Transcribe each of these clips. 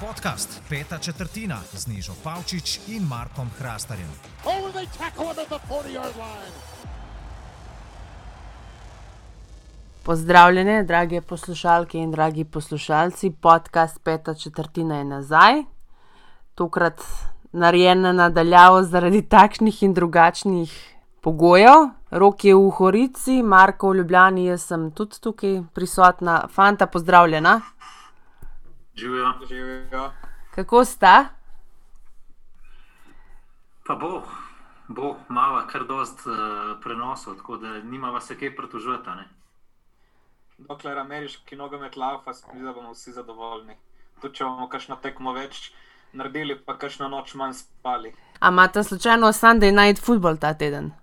Podcast Peta četrtina z Nižo Pavčič in Markom Hrastarjem. Oh, they tackle him at the 40-yard line. Pozdravljene, drage poslušalke in dragi poslušalci. Podcast Peta četrtina je nazaj, tokrat narejena nadaljavo zaradi takšnih in drugačnih pogojev. Rok je v Horici, Marko v Ljubljani, jaz sem tudi tukaj prisotna. Fanta, pozdravljena. Živijo, živijo. Kako sta? Pa bo, bo malo, kar dost uh, prenosov, tako da nima se kaj pritožiti. Dokler ameriški nogomet lava, mislim, da bomo vsi zadovoljni. Tudi če bomo kakšno tekmo več naredili, pa kakšno noč manj spali. A imate slučajno Sunday night football ta teden?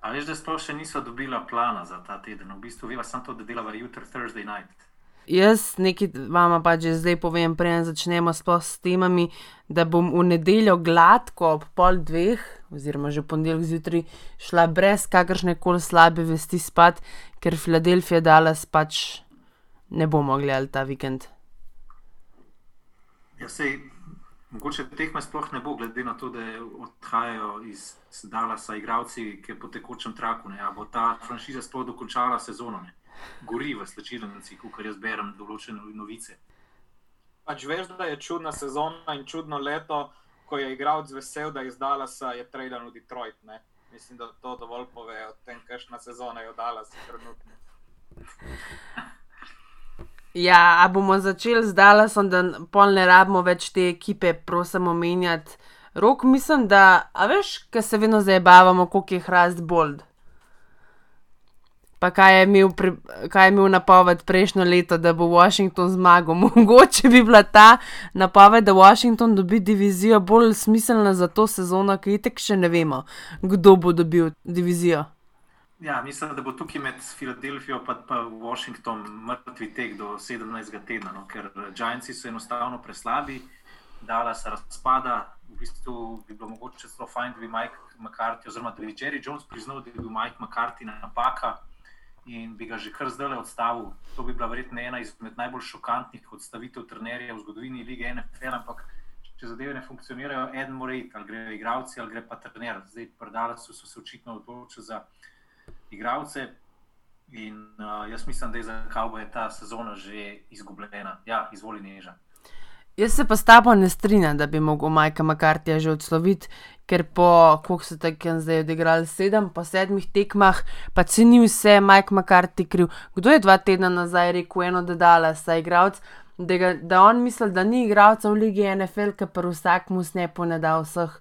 A veš, da sploh še niso dobila plana za ta teden, v bistvu veva samo to, da delava jutri Thursday night. Jaz nekaj vam pa že zdaj povem, preden začnemo s temami, da bom v nedeljo gladko ob pol dveh, oziroma že ponedeljek zjutraj, šla brez kakršne koli slabe vesti spat, ker Filadelfija dala spač ne bomo gledali ta vikend. Ja, sej, Mogoče tekme sploh ne bo, glede na to, da odhajajo iz Dallasa igravci, ki po tekočem traku. Ne, bo ta franšiza sploh dokončala sezono, ne. gori v slčilnici, kot jaz berem določene novice. Pač veš, da je čudna sezona in čudno leto, ko je igralec vesel, da je iz Dallasa je traden v Detroit. Ne. Mislim, da to dovolj pove o tem, kakšna sezona je v Dallasu trenutno. Ja, a bomo začeli z Dallasom, da pol ne rabimo več te ekipe, prosim, omenjati. Rok, mislim, da, a veš, kaj se vedno zabavamo, koliko je hrast bold. Pa kaj je imel, pri, kaj je imel napoved prejšnjo leto, da bo Washington zmagal. Mogoče bi bila ta napoved, da Washington dobi divizijo bolj smiselna za to sezono, ki tek še ne vemo, kdo bo dobil divizijo. Ja, mislim, da bo tukaj med Filadelfijo in Washingtonom mrtvi tek do 17. tedna, no? ker Giantsi so enostavno preslabi, Dala se razpada. V bistvu bi bilo mogoče zelo fajn, da bi Mike McCarthy, oziroma da bi Jerry Jones priznal, da bi bil Mike McCarthy napaka in bi ga že kar zdaj odstavil. To bi bila verjetno ena izmed najbolj šokantnih odstavitev trenerja v zgodovini lige NFL. Ampak če zadeve ne funkcionirajo, en mora iti, ali gre igralci, ali gre pa trener. Zdaj, predala so se očitno odločili za igralce. In uh, jaz mislim, da je za Kavboje ta sezona že izgubljena. Ja, izvoli neža. Jaz se pa s tabo ne strinjam, da bi mogel Majka Makartija že odsloviti, ker po, koliko so tako zdaj odigrali, sedem, po sedmih tekmah, pa se ni vse Majk Makarti kriv. Kdo je dva tedna nazaj rekel, eno da dala, saj igralec, da, ga, da on misli, da ni igralca v lige NFL, ker pa vsak mu snepo ne da vseh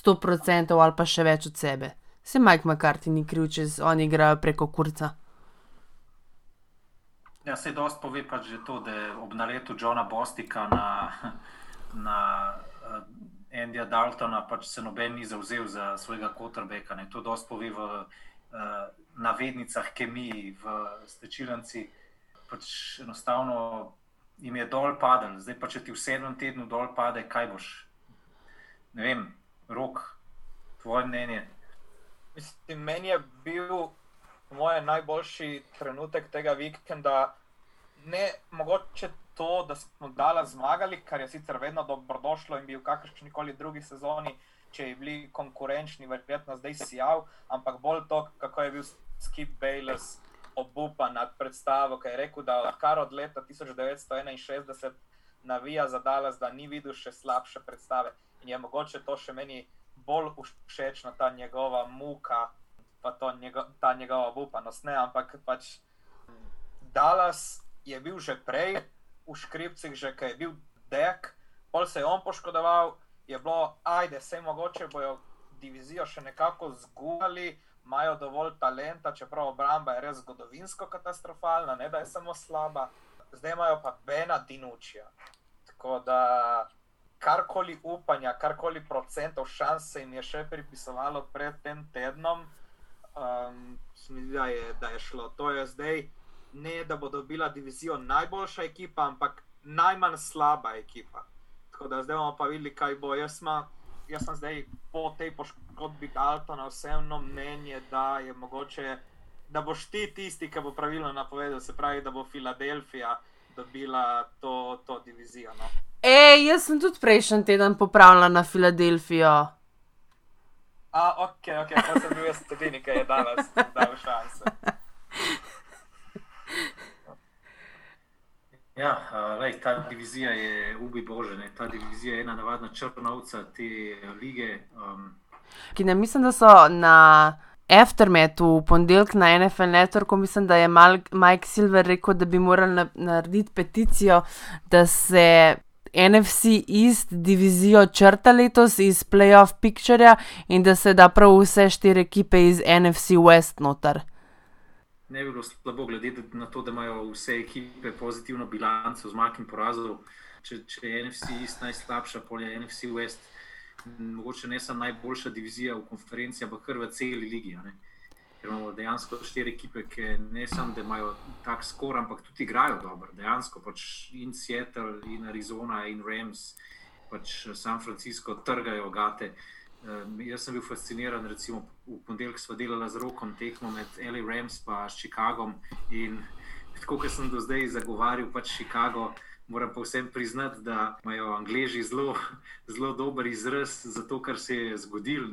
100% ali pa še več od sebe. Se Mike McCarthy ni kriv, če oni igrajo preko kurca. Ja, se dosti pove pač že to, da je ob naletu Johna Bostika na, na uh, Andyja Daltona pač se noben ni zauzel za svojega kotrbeka. To dosti pove v uh, navednicah kemiji, v stečilnici. Pač enostavno jim je dol padel, zdaj pa če ti v sedmem tednu dol pade, kaj boš? Ne vem, rok, tvoje mnenje. Mislim, meni je bil moj najboljši trenutek tega vikenda. Ne mogoče to, da smo dala zmagali, kar je sicer vedno dobrodošlo in bi v kakršni koli drugi sezoni, če bi bili konkurenčni, verjetno zdaj sijal, ampak bolj to, kako je bil Skip Bayless obupan nad predstavo, ki je rekel, da odkar od leta 1961 navija za Dallas, da ni videl še slabše predstave. In je mogoče to še meni bolj všečna ta njegova muka, pa njego, ta njegova upanost. Ne, ampak pač Dallas je bil že prej v škripcih, že kaj je bil dek, pol se je on poškodoval, je bilo, ajde, vse mogoče bojo divizijo še nekako zgubali. Imajo dovolj talenta, čeprav obramba je res zgodovinsko katastrofalna, ne da je samo slaba. Zdaj imajo pa Bena Dinučija. Tako da karkoli upanja, karkoli procentov šans se jim je še pripisovalo pred tem tednom, um, mislim, da, je, da je šlo. To je zdaj ne, da bo dobila divizijo najboljša ekipa, ampak najmanj slaba ekipa. Tako da zdaj bomo pa videli, kaj bo. Jaz, ma, jaz sem zdaj po tej poškodbi Daltona vseeno mnenje, da je mogoče da boš ti tisti, ki bo pravilno napovedal, se pravi, da bo Filadelfija dobila to, to divizijo. No? Ej, jaz sem tudi prejšnji teden popravila na Filadelfijo. A, ok, ok, pa sem bil jaz tudi, ki je danes dal šanse. Ja, uh, lej, ta divizija je ubi bože, ne? ta divizija je ena navadna črnovca te lige. Um, Ki ne mislim, da so na Aftermathu v ponedeljek na NFL Networku, mislim, da je Mike Silver rekel, da bi morali na narediti peticijo, da se NFC East divizijo črta letos iz Playoff Picturea in da se da prav vse štiri ekipe iz NFC West noter. ne bi bilo slabo, glede na to, da imajo vse ekipe pozitivno bilanco zmag in porazov. Če, če je NFC East najslabša, pol je NFC West, mogoče ne samo najboljša divizija v konferenci, ampak kar v celi ligi. ne. Imamo dejansko štiri ekipe, ki ne samo, da imajo tak skor, ampak tudi igrajo dobro. Dejansko pač in Seattle, in Arizona, in Rams, pač San Francisco trgajo gate. Um, jaz sem bil fasciniran, recimo v ponedeljek smo delali z rokom tekmo med L.A. Rams in Chicagom. In tako, kot sem do zdaj zagovarjal, pač Chicago, moram pa vsem priznati, da imajo Angleži zelo, zelo dober izraz za to, kar se je zgodilo.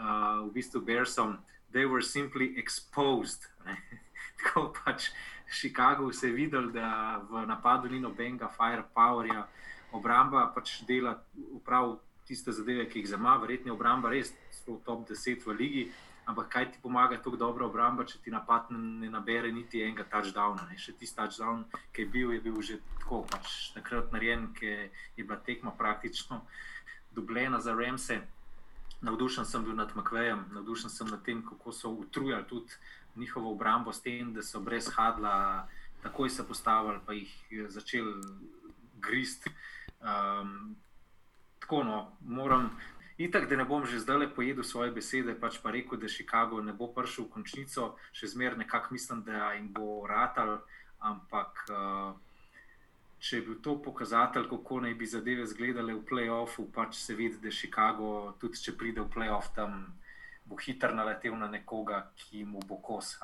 Uh, v bistvu Bersom, they were simply exposed. Ne. Tako pač Chicago se je videl, da v napadu ni nobenega firepowerja, obramba pač dela prav tiste zadeve, ki jih zama, verjetno je obramba res zelo top 10 v ligi. Ampak kaj ti pomaga tako dobra obramba, če ti napad ne nabere niti enega touchdowna? Ne? Še tisti touchdown, ki je bil, je bil že tako pač takrat narejen, ker je bila tekma praktično dubljena za Remse. Navdušen sem bil nad McVejem, navdušen sem nad tem, kako so utrujali tudi njihovo obrambo s tem, da so brez hadla takoj se postavili, pa jih začeli grist. Um, tako no, moram. Itak, da ne bom že zdaj pojedel svoje besede, pač pa rekel, da Chicago ne bo prišel v končnico, še zmeraj nekako mislim, da jim bo ratal, ampak uh, če je bil to pokazatelj, kako naj bi zadeve izgledale v playoffu, pač se vidi, da Chicago, tudi če pride v playoff, tam bo hitro naletel na nekoga, ki mu bo kos.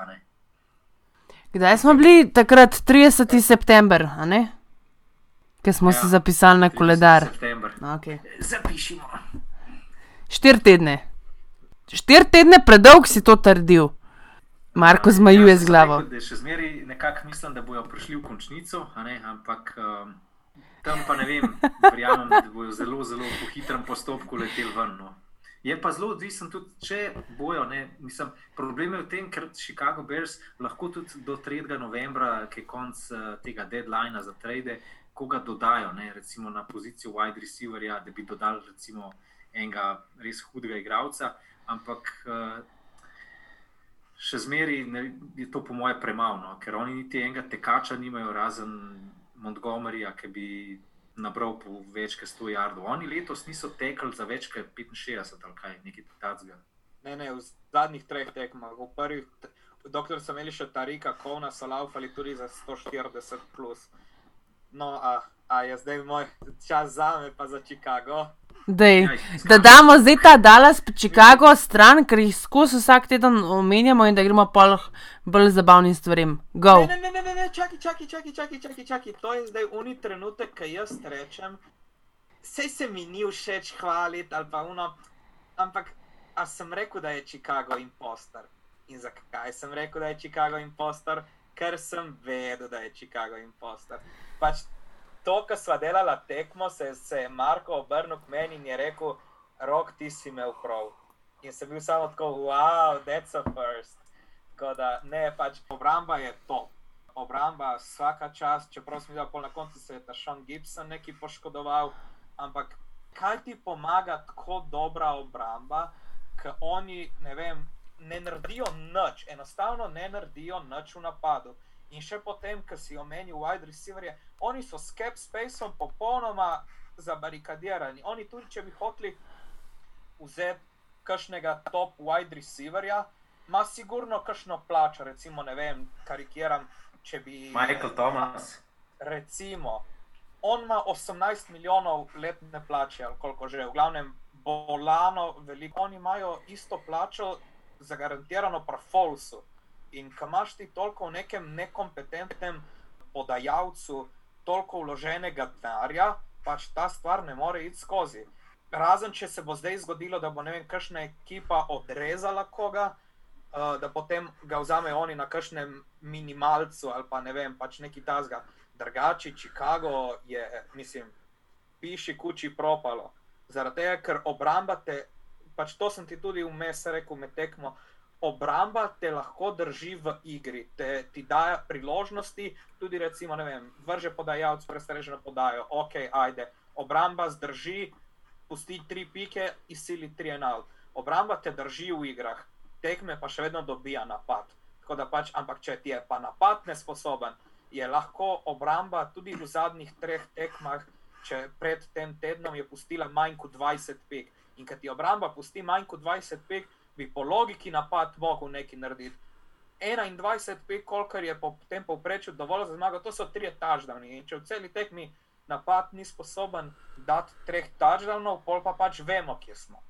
Kdaj smo bili takrat, 30. september? Ker smo Ja, si zapisali na 30. koledar. September. Okay. Zapišimo. Štiri tedne. Štiri tedne predolg si to trdil. Marko zmajuje Jaz z glavo. Rekel, še zmeraj nekako mislim, da bodo prišli v končnico, ne, ampak um, tam pa ne vem, verjamem, da bodo zelo, zelo po hitrem postopku leteli ven. No. Je pa zelo odvisen tudi, če bojo. Ne, mislim, problem je v tem, ker Chicago Bears lahko tudi do 3. novembra, ki je konc uh, tega deadlina za trade, koga dodajo, ne, recimo na pozicijo wide receiverja, da bi dodali recimo enega res hudega igralca, ampak uh, še zmeraj je to, po mojem, premalo, no? ker oni niti enega tekača nimajo, razen Montgomeryja, ki bi nabral po več kot 100 jardov. Oni letos niso tekli za več kot 65 ali kaj, nekaj takega. Ne, ne, v zadnjih treh tekmah, v prvih, dokler so imeli še Tarika Kovna, so laufali tudi za 140. Plus. No, a, a je zdaj moj čas za me, pa za Chicago. Dej, da damo zdaj ta Dallas Chicago stran, ker jih skozi vsak teden omenjamo in da gremo pa bolj zabavnim stvarem. Go. Ne, ne, ne, ne, ne, čakaj, čakaj, čakaj, čakaj, čakaj, čakaj. To je zdaj uni trenutek, ki jaz rečem, sej se mi ni všeč hvaliti ali pa uno, ampak a sem rekel, da je Chicago impostor. In zakaj sem rekel, da je Chicago impostor? Ker sem vedel, da je Chicago impostor. Pač to, ko sva delala tekmo, se, je Marko obrnil k meni in je rekel, rok ti si imel prav. In sem bil samo tako, wow, that's a first. Tako da ne, pač obramba je to. Obramba vsaka čas, čeprav sem videl, pol na koncu se je ta Sean Gibson neki poškodoval. Ampak kaj ti pomaga tako dobra obramba, ker oni ne, vem, ne naredijo nič, enostavno ne naredijo nič v napadu. In še potem, ko si omenil wide receiverje, oni so s cap spaceom popolnoma zabarikadirani. Oni tudi, če bi hoteli vzeti kakšnega top wide receiverja, ima sigurno kakšno plačo, recimo, ne vem, karikiram, če bi. Michael Thomas. Recimo, on ima 18 milijonov letne plače, ali koliko že, v glavnem, bolano, veliko. Oni imajo isto plačo, zagarantirano pa Folsu. In ko imaš ti toliko v nekem nekompetentnem podajalcu, toliko vloženega denarja, pač ta stvar ne more iti skozi. Razen če se bo zdaj zgodilo, da bo ne vem, kakšna ekipa odrezala koga, uh, da potem ga vzamejo oni na kakšnem minimalcu ali pa ne vem, pač neki tasga. Drugači, Chicago je, mislim, piši kuči propalo. Zaradi tega, ker obramba te, pač to sem ti tudi vmes rekel med tekmo, obramba te lahko drži v igri, te ti daje priložnosti, tudi recimo, ne vem, vrže podajalec, prestreženo podajo, ok, ajde, obramba zdrži, pusti tri pike, izsili tri en out. Obramba te drži v igrah, tekme pa še vedno dobija napad. Tako da pač, ampak če ti je pa napad nesposoben, je lahko obramba tudi v zadnjih treh tekmah, če pred tem tednom je pustila manj kot 20 pik. In ker ti obramba pusti manj kot 20 pik, bi po logiki napad mogel nekaj narediti. 21 pik, kolikor je po tem povprečju dovolj za zmago, to so tri touchdowni. In če v celi tekmi napad ni sposoben dati treh touchdownov, pol pa pač vemo, kje smo.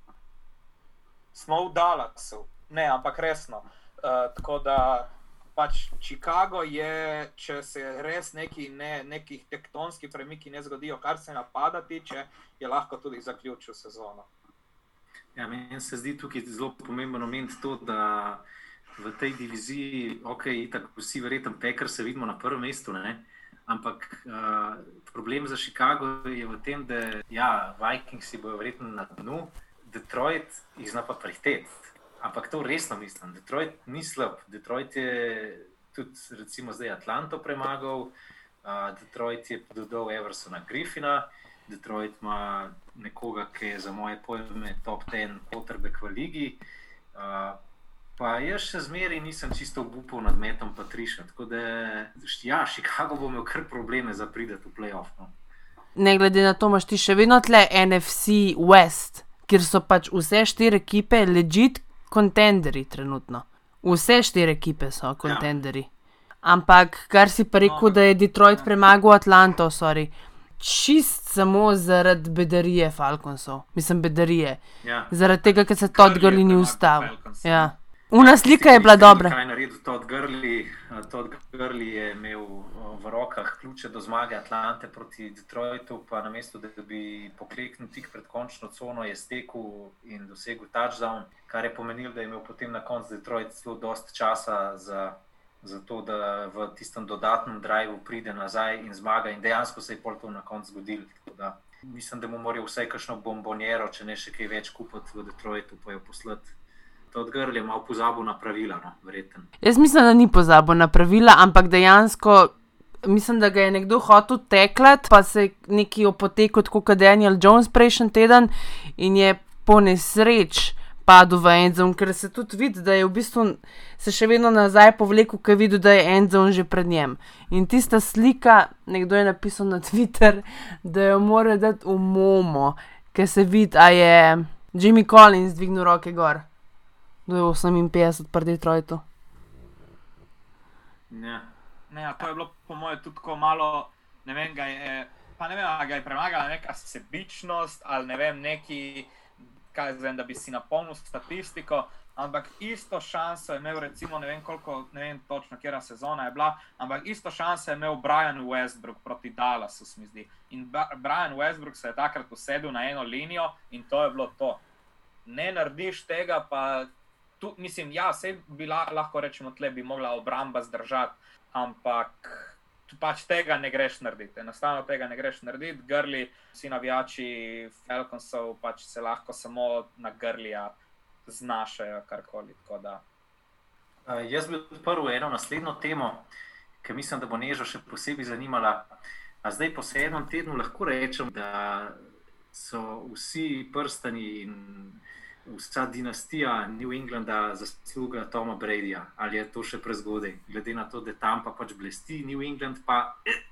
Smo v Dallasu, ne, ampak resno. Uh, tako da pač Chicago je, če se res neki ne, nekih tektonskih premiki ne zgodijo, kar se napada tiče, je lahko tudi zaključil sezono. Ja, meni se zdi tukaj zelo pomemben moment to, da v tej diviziji, ok, tako vsi verjetno pekar se vidimo na prvem mestu, ne? ampak uh, problem za Chicago je v tem, da ja, Vikingsi bojo verjetno na dnu, Detroit jih zna pa prihtet. Ampak to resno mislim. Detroit ni slab. Detroit je tudi, recimo, zdaj Atlanto premagal, uh, Detroit je dodal Eversona Griffina, Detroit ima nekoga, ki je za moje pojme top 10 potrebek v ligi. Uh, pa jaz še zmeraj nisem čisto upal nad metom Patriša. Tako da, ja, Chicago bo imel kar probleme za prideti v playoff. No. Ne glede na to, imaš ti še vedno tle NFC West, kjer so pač vse štiri ekipe legit kontenderi trenutno. Vse štiri ekipe so kontenderi. Ampak, kar si pa rekel, da je Detroit premagal Atlanto, sorry. Čist samo zaradi bedarije Falconsov, mislim, bedarije. Ja. Zaradi tega, ker se Todd Gurley ni ustavil. Ja. Una slika je bila dobra. Kaj je naredil Todd Gurley? Uh, Todd Gurley je imel uh, v rokah ključe do zmage Atlante proti Detroitu, pa na mestu, da bi pokleknil tik pred končno cono, je stekel in dosegel touchdown, kar je pomenilo, da je imel potem na koncu Detroit zelo dost časa za, za to, da v tistem dodatnem drivu pride nazaj in zmaga. In dejansko se je pol to na koncu zgodilo. Da Mislim, da mu morajo vsaj kakšno bombonjero, če ne še kaj več kupiti v Detroitu, pa jo poslati. Todd Gurley je malo pozabil na pravila, no, verjetno. Jaz mislim, da ni pozabil na pravila, ampak dejansko mislim, da ga je nekdo hotel teklat, pa se je neki opotekel kot Daniel Jones prejšnji teden in je po nesreč padel v Endzone, ker se tudi vidi, da je v bistvu se še vedno nazaj povlekel, ker je videl, da je Endzone že pred njem. In tista slika, nekdo je napisal na Twitter, da jo mora dati v Momo, ker se vidi, a je Jimmy Collins dvignil roke gor. Do 58 pri Detroitu. Ne, ja, to je bilo, po mojem, tudi tako malo, ne vem, ga je, pa ne vem, ga je premagala neka sebičnost ali ne vem, neki, kaj zdaj, vem, da bi si napolnil statistiko. Ampak isto šanso je imel, recimo, ne vem, koliko, ne vem točno, kera sezona je bila, ampak isto šanso je imel Brian Westbrook proti Dallasu, se mi zdi. In Ba- Brian Westbrook se je takrat usedel na eno linijo in to je bilo to. Ne narediš tega, pa tu, mislim, ja, vse bi la, lahko rečemo, tle bi mogla obramba zdržati, ampak pač tega ne greš narediti. Enostavno tega ne greš narediti. Grli, vsi navijači Falconsov pač se lahko samo na grlija znašajo karkoli. Uh, jaz bi odprl eno naslednjo temo, ki mislim, da bo Nežo še posebej zanimala. A zdaj po sedmem tednu lahko rečem, da so vsi prstani in vsa dinastija New Englanda zasluga Toma Bradyja. Ali je to še prezgodaj, glede na to, da tam pa pač blesti New England, pa eh,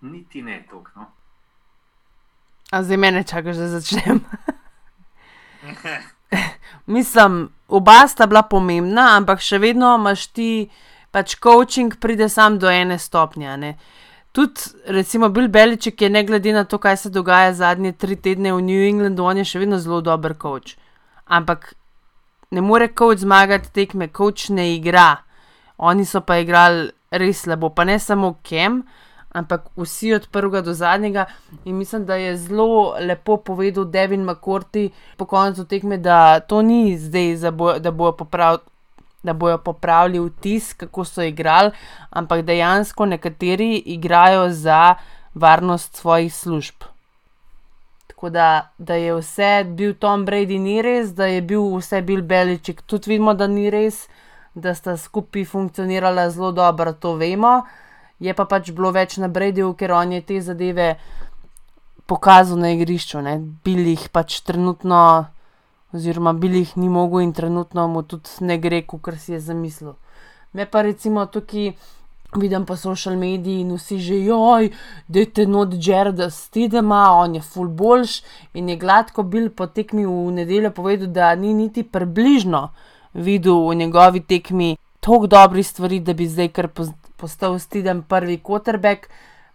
niti ne toliko. No? A zdaj mene čakaš, da začnem. Mislim, oba sta bila pomembna, ampak še vedno imaš ti, pač coaching pride sam do ene stopnje. ne. Tudi, recimo, Bill Beliček je ne glede na to, kaj se dogaja zadnje tri tedne v New Englandu, on je še vedno zelo dober coach. Ampak ne more coach zmagati tekme, coach ne igra. oni so pa igrali res slabo, pa ne samo Kem, ampak vsi od prvega do zadnjega. In mislim, da je zelo lepo povedal Devin McCourty po koncu tekme, da to ni zdaj, bo, da bojo popravili. Da bojo popravili vtis, kako so igrali, ampak dejansko nekateri igrajo za varnost svojih služb. Tako da, da je vse bil Tom Brady, ni res, da je bil vse bil Beličik. Tudi vidimo, da ni res, da sta skupaj funkcionirala zelo dobro, to vemo. Je pa pač bilo več na Bradyju, ker on je te zadeve pokazal na igrišču, ne? bil jih pač trenutno, oziroma bil jih ni mogel in trenutno mu tudi ne gre, kot si je zamislil. Me pa recimo tukaj vidim po social mediji in vsi že joj, dajte not Jareda Stidema, on je full boljš in je gladko bil po tekmi v nedeljo povedal, da ni niti približno videl v njegovi tekmi toliko dobrih stvari, da bi zdaj kar postal Stidem prvi quarterback,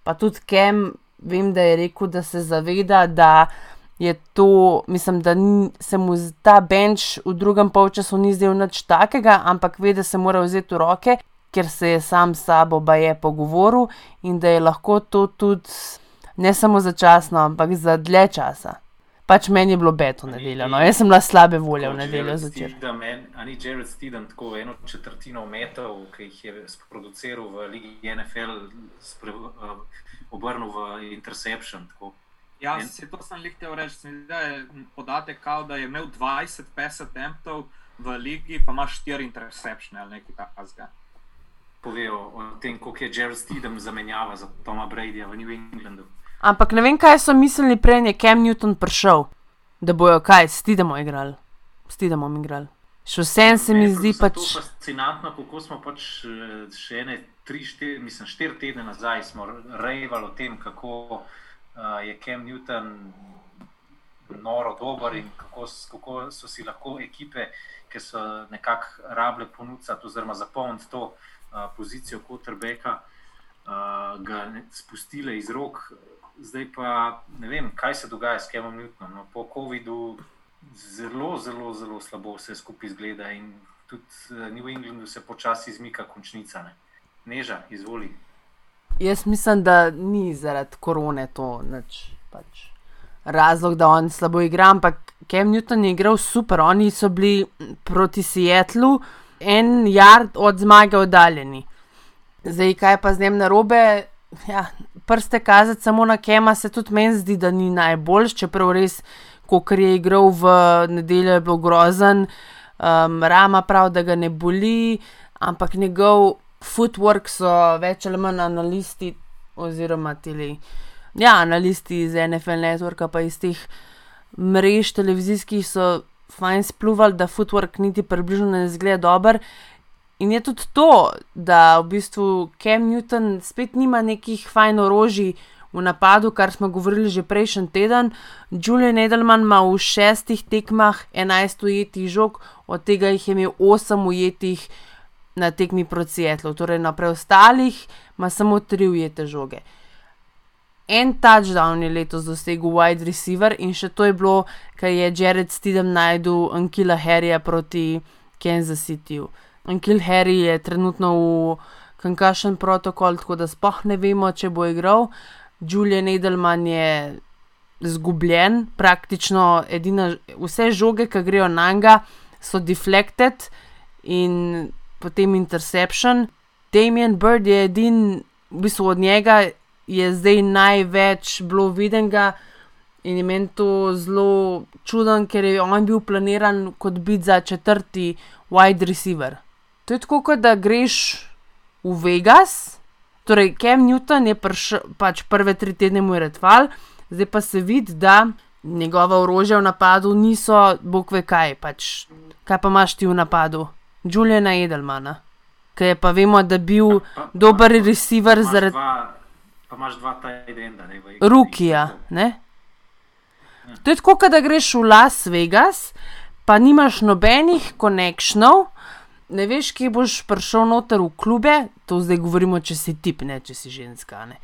pa tudi Kem, vem, da je rekel, da se zaveda, da je to, mislim, da ni, se mu ta bench v drugem polčasu ni zdel nič takega, ampak ve, da se mora vzeti v roke ker se je sam s sabo baje pogovoril in da je lahko to tudi ne samo začasno, ampak za dlje časa. Pač meni je bilo beto nedeljo, no, jaz sem bila slabe volje v nedeljo zvečer. Ani Jared Steven tako eno četrtino metov, ki jih je sproduciral v Ligi NFL, spre, uh, obrnil v interception. Tako. Ja, en... se to sem lihtel reči, da je podatek, kao, da je imel 20 pass attemptov v ligi, pa ima 4 interceptione ali nekaj takega povejo o tem, kako je Jared Steedem zamenjava za Toma Bradyja v New Englandu. Ampak ne vem, kaj so mislili prej, je Cam Newton prišel, da bojo kaj, Steedemo igrali. Steedemo igrali. Še vsem se mi zdi pač. To je fascinantno, kako smo pač eh, še ene tri, štiri, mislim, štiri tedne nazaj smo rejvali o tem, kako uh, je Cam Newton noro dober in kako, kako so si lahko ekipe, ki so nekako rable ponuditi oziroma zapolniti to pozicijo Kotrbeka, ga spustile iz rok. Zdaj pa ne vem, kaj se dogaja s Kemom Newtonom. No, po COVID-u zelo, zelo, zelo slabo vse skupaj izgleda in tudi New Englandu se počasi izmika končnica. Ne. Neža, izvoli. Jaz mislim, da ni zaradi korone to neč, pač razlog, da on slabo igra, ampak Kem Newton je igral super, oni so bili proti Seattlu en jard od zmage oddaljeni. Zdaj, kaj pa z njim na robe? Ja, prste kazati samo na Kema se tudi meni zdi, da ni najboljši, čeprav res, ko je igral v nedeljo, je bil grozen, um, rama prav, da ga ne boli, ampak njegov footwork so več ali manj analisti oziroma tili. Ja, analisti iz NFL Networka, pa iz teh mrež televizijskih so fajn spluvali, da footwork niti približno ne zgleda dober. In je tudi to, da v bistvu Cam Newton spet nima nekih fajn orožij v napadu, kar smo govorili že prejšnji teden. Julian Edelman ima v šestih tekmah 11 ujetih žog, od tega jih je imel 8 ujetih na tekmi proti Seattlu, torej na preostalih ima samo 3 ujete žoge en touchdown je letos dosegel wide receiver in še to je bilo, ker je Jared Stidham najdel Ankila Harryja proti Kansas Cityju. Ankil Harry je trenutno v concussion protokol, tako da spoh ne vemo, če bo igral. Julian Edelman je zgubljen, praktično edina, vse žoge, ki grejo na njega, so deflected in potem interception. Damien Bird je edin, v bistvu od njega je zdaj največ bilo videnega in je meni to zelo čuden, ker je on bil planiran kot biti za četrti wide receiver. To je tako, kot da greš v Vegas, torej Cam Newton je prišel, pač prve tri tedne mu je redval, zdaj pa se vidi, da njegova orožja v napadu niso, bog ve kaj, pač kaj pa imaš ti v napadu, Juliana Edelmana. Ker je pa vemo, da je bil dober receiver zaradi pa imaš dva tajdenda. Rukija. Ne? To je tako, da greš v Las Vegas, pa nimaš nobenih konekšnov, ne veš, kje boš prišel noter v klube, to zdaj govorimo, če si tip, ne če si ženska. Ne,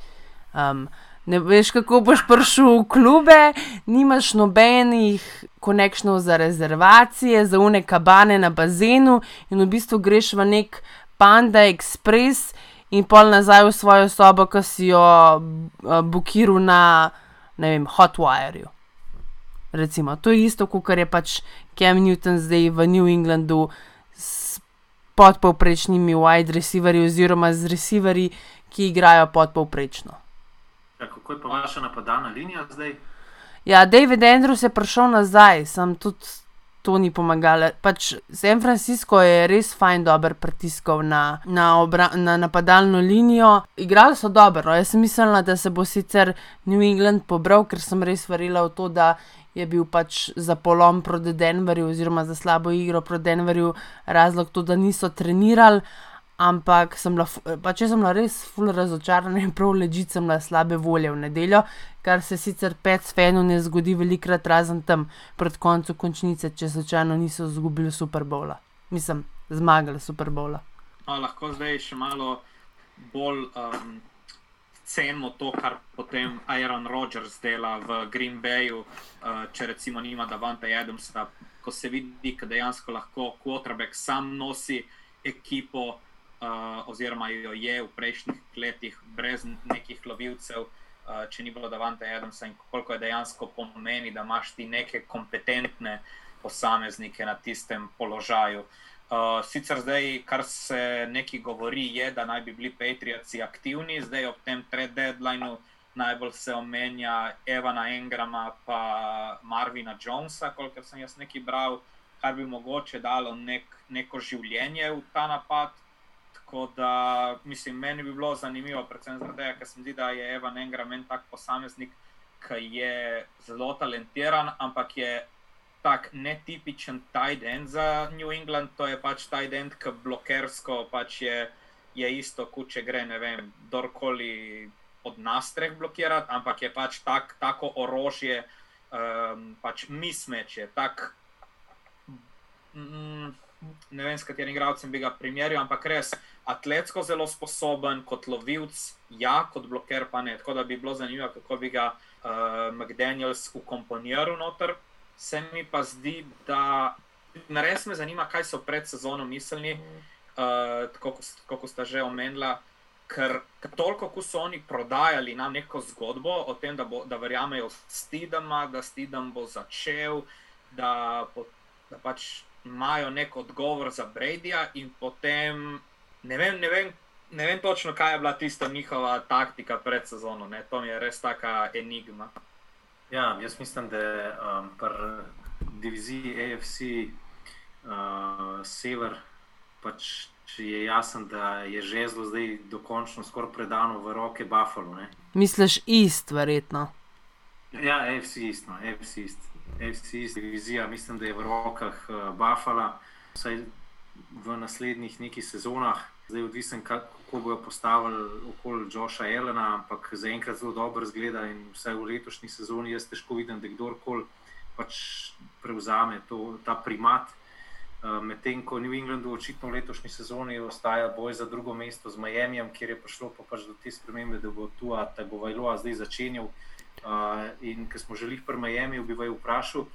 um, ne veš, kako boš prišel v klube, nimaš nobenih konekšnov za rezervacije, za une kabane na bazenu in v bistvu greš v nek Panda Express in pol nazaj v svojo sobo, ki si jo uh, bukiral na, ne vem, Hotwireu. Recimo, to je isto, kot je pač Cam Newton zdaj v New Englandu s podpovprečnimi wide receiverji oziroma z receiverji, ki igrajo podpovprečno. Ja, kako je pa vaša napadalna linija zdaj? Ja, David Andrews je prišel nazaj, sem tudi to ni pomagalo. Pač San Francisco je res fajn, dober pritiskal na, na, obra, na napadalno linijo. Igrali so dobro, no. jaz sem mislila, da se bo sicer New England pobral, ker sem res verjela v to, da je bil pač za polom proti Denverju, oziroma za slabo igro proti Denverju, razlog to, da niso trenirali. Ampak sem bila, pač sem bila res fully razočarana in prav ležite sem bila slabe volje v nedeljo, kar se sicer pet fenov ne zgodi velikrat, razen tam pred koncem končnice, če slučajno niso izgubili Super Bowla. Mislim, zmagali Super Bowla. No, lahko zdaj še malo bolj um, cenimo to, kar potem Aaron Rodgers dela v Green Bayu, uh, če recimo nima Davanta Adamsa, ko se vidi, da dejansko lahko quarterback sam nosi ekipo uh, oziroma jo je v prejšnjih letih brez nekih lovilcev, uh, če ni bilo Davante Adamsa in koliko je dejansko pomeni, da imaš ti neke kompetentne posameznike na tistem položaju. Uh, sicer zdaj, kar se neki govori, je, da naj bi bili Patrioti aktivni, zdaj ob tem trade deadlineu najbolj se omenja Evana Engrama in Marvina Jonesa, kolikor sem jaz nekaj bral, kar bi mogoče dalo nek, neko življenje v ta napad. Tako da, mislim, meni bi bilo zanimivo, predvsem zaradi tega, ker se mi zdi, da je Evan Engram en tak posameznik, ki je zelo talentiran, ampak je tak netipičen tight end za New England. To je pač tight end, ki blokersko pač je, je isto, kot če gre, ne vem, kdorkoli od nas treh blokirati, ampak je pač tak, tako orožje, um, pač mismeče, tak. Mm, ne vem, s katerim igralcem bi ga primerjal, ampak res atletsko zelo sposoben, kot lovilc, ja, kot bloker pa ne. Tako da bi bilo zanimivo, kako bi ga uh, McDaniels ukomponiral noter. Se mi pa zdi, da me res me zanima, kaj so pred sezono mislili, uh, tako kot sta že omenila. Ker toliko, ko so oni prodajali nam neko zgodbo o tem, da, bo, da verjamejo Stidama, da Stidam bo začel, da, da pač imajo nek odgovor za Bradyja, in potem ne vem, ne, vem, ne vem točno, kaj je bila tista njihova taktika pred sezono. Ne? To mi je res taka enigma. Ja, jaz mislim, da je um, pri diviziji AFC uh, Sever pač. Je jasno, da je že zelo zdaj dokončno skoraj predano v roke Buffalo. Ne? Misliš, ist, verjetno. Ja, AFC ist, no, AFC ist. FC divizija, mislim, da je v rokah uh, Buffalo, vsaj v naslednjih nekaj sezonah. Zdaj, odvisen, kako bojo postavili okoli Joša Elena, ampak zaenkrat zelo dobro zgleda in vsaj v letošnji sezoni jaz težko vidim, da kdorkoli pač prevzame to, ta primat. Uh, Medtem ko New Englandu očitno v letošnji sezoni ostaja boj za drugo mesto z Miami, kjer je prišlo pa pač do te spremembe, da bo tu Tagovajlo zdaj začenjal. Uh, in ker smo želeli pri Miami, bi vaju vprašal,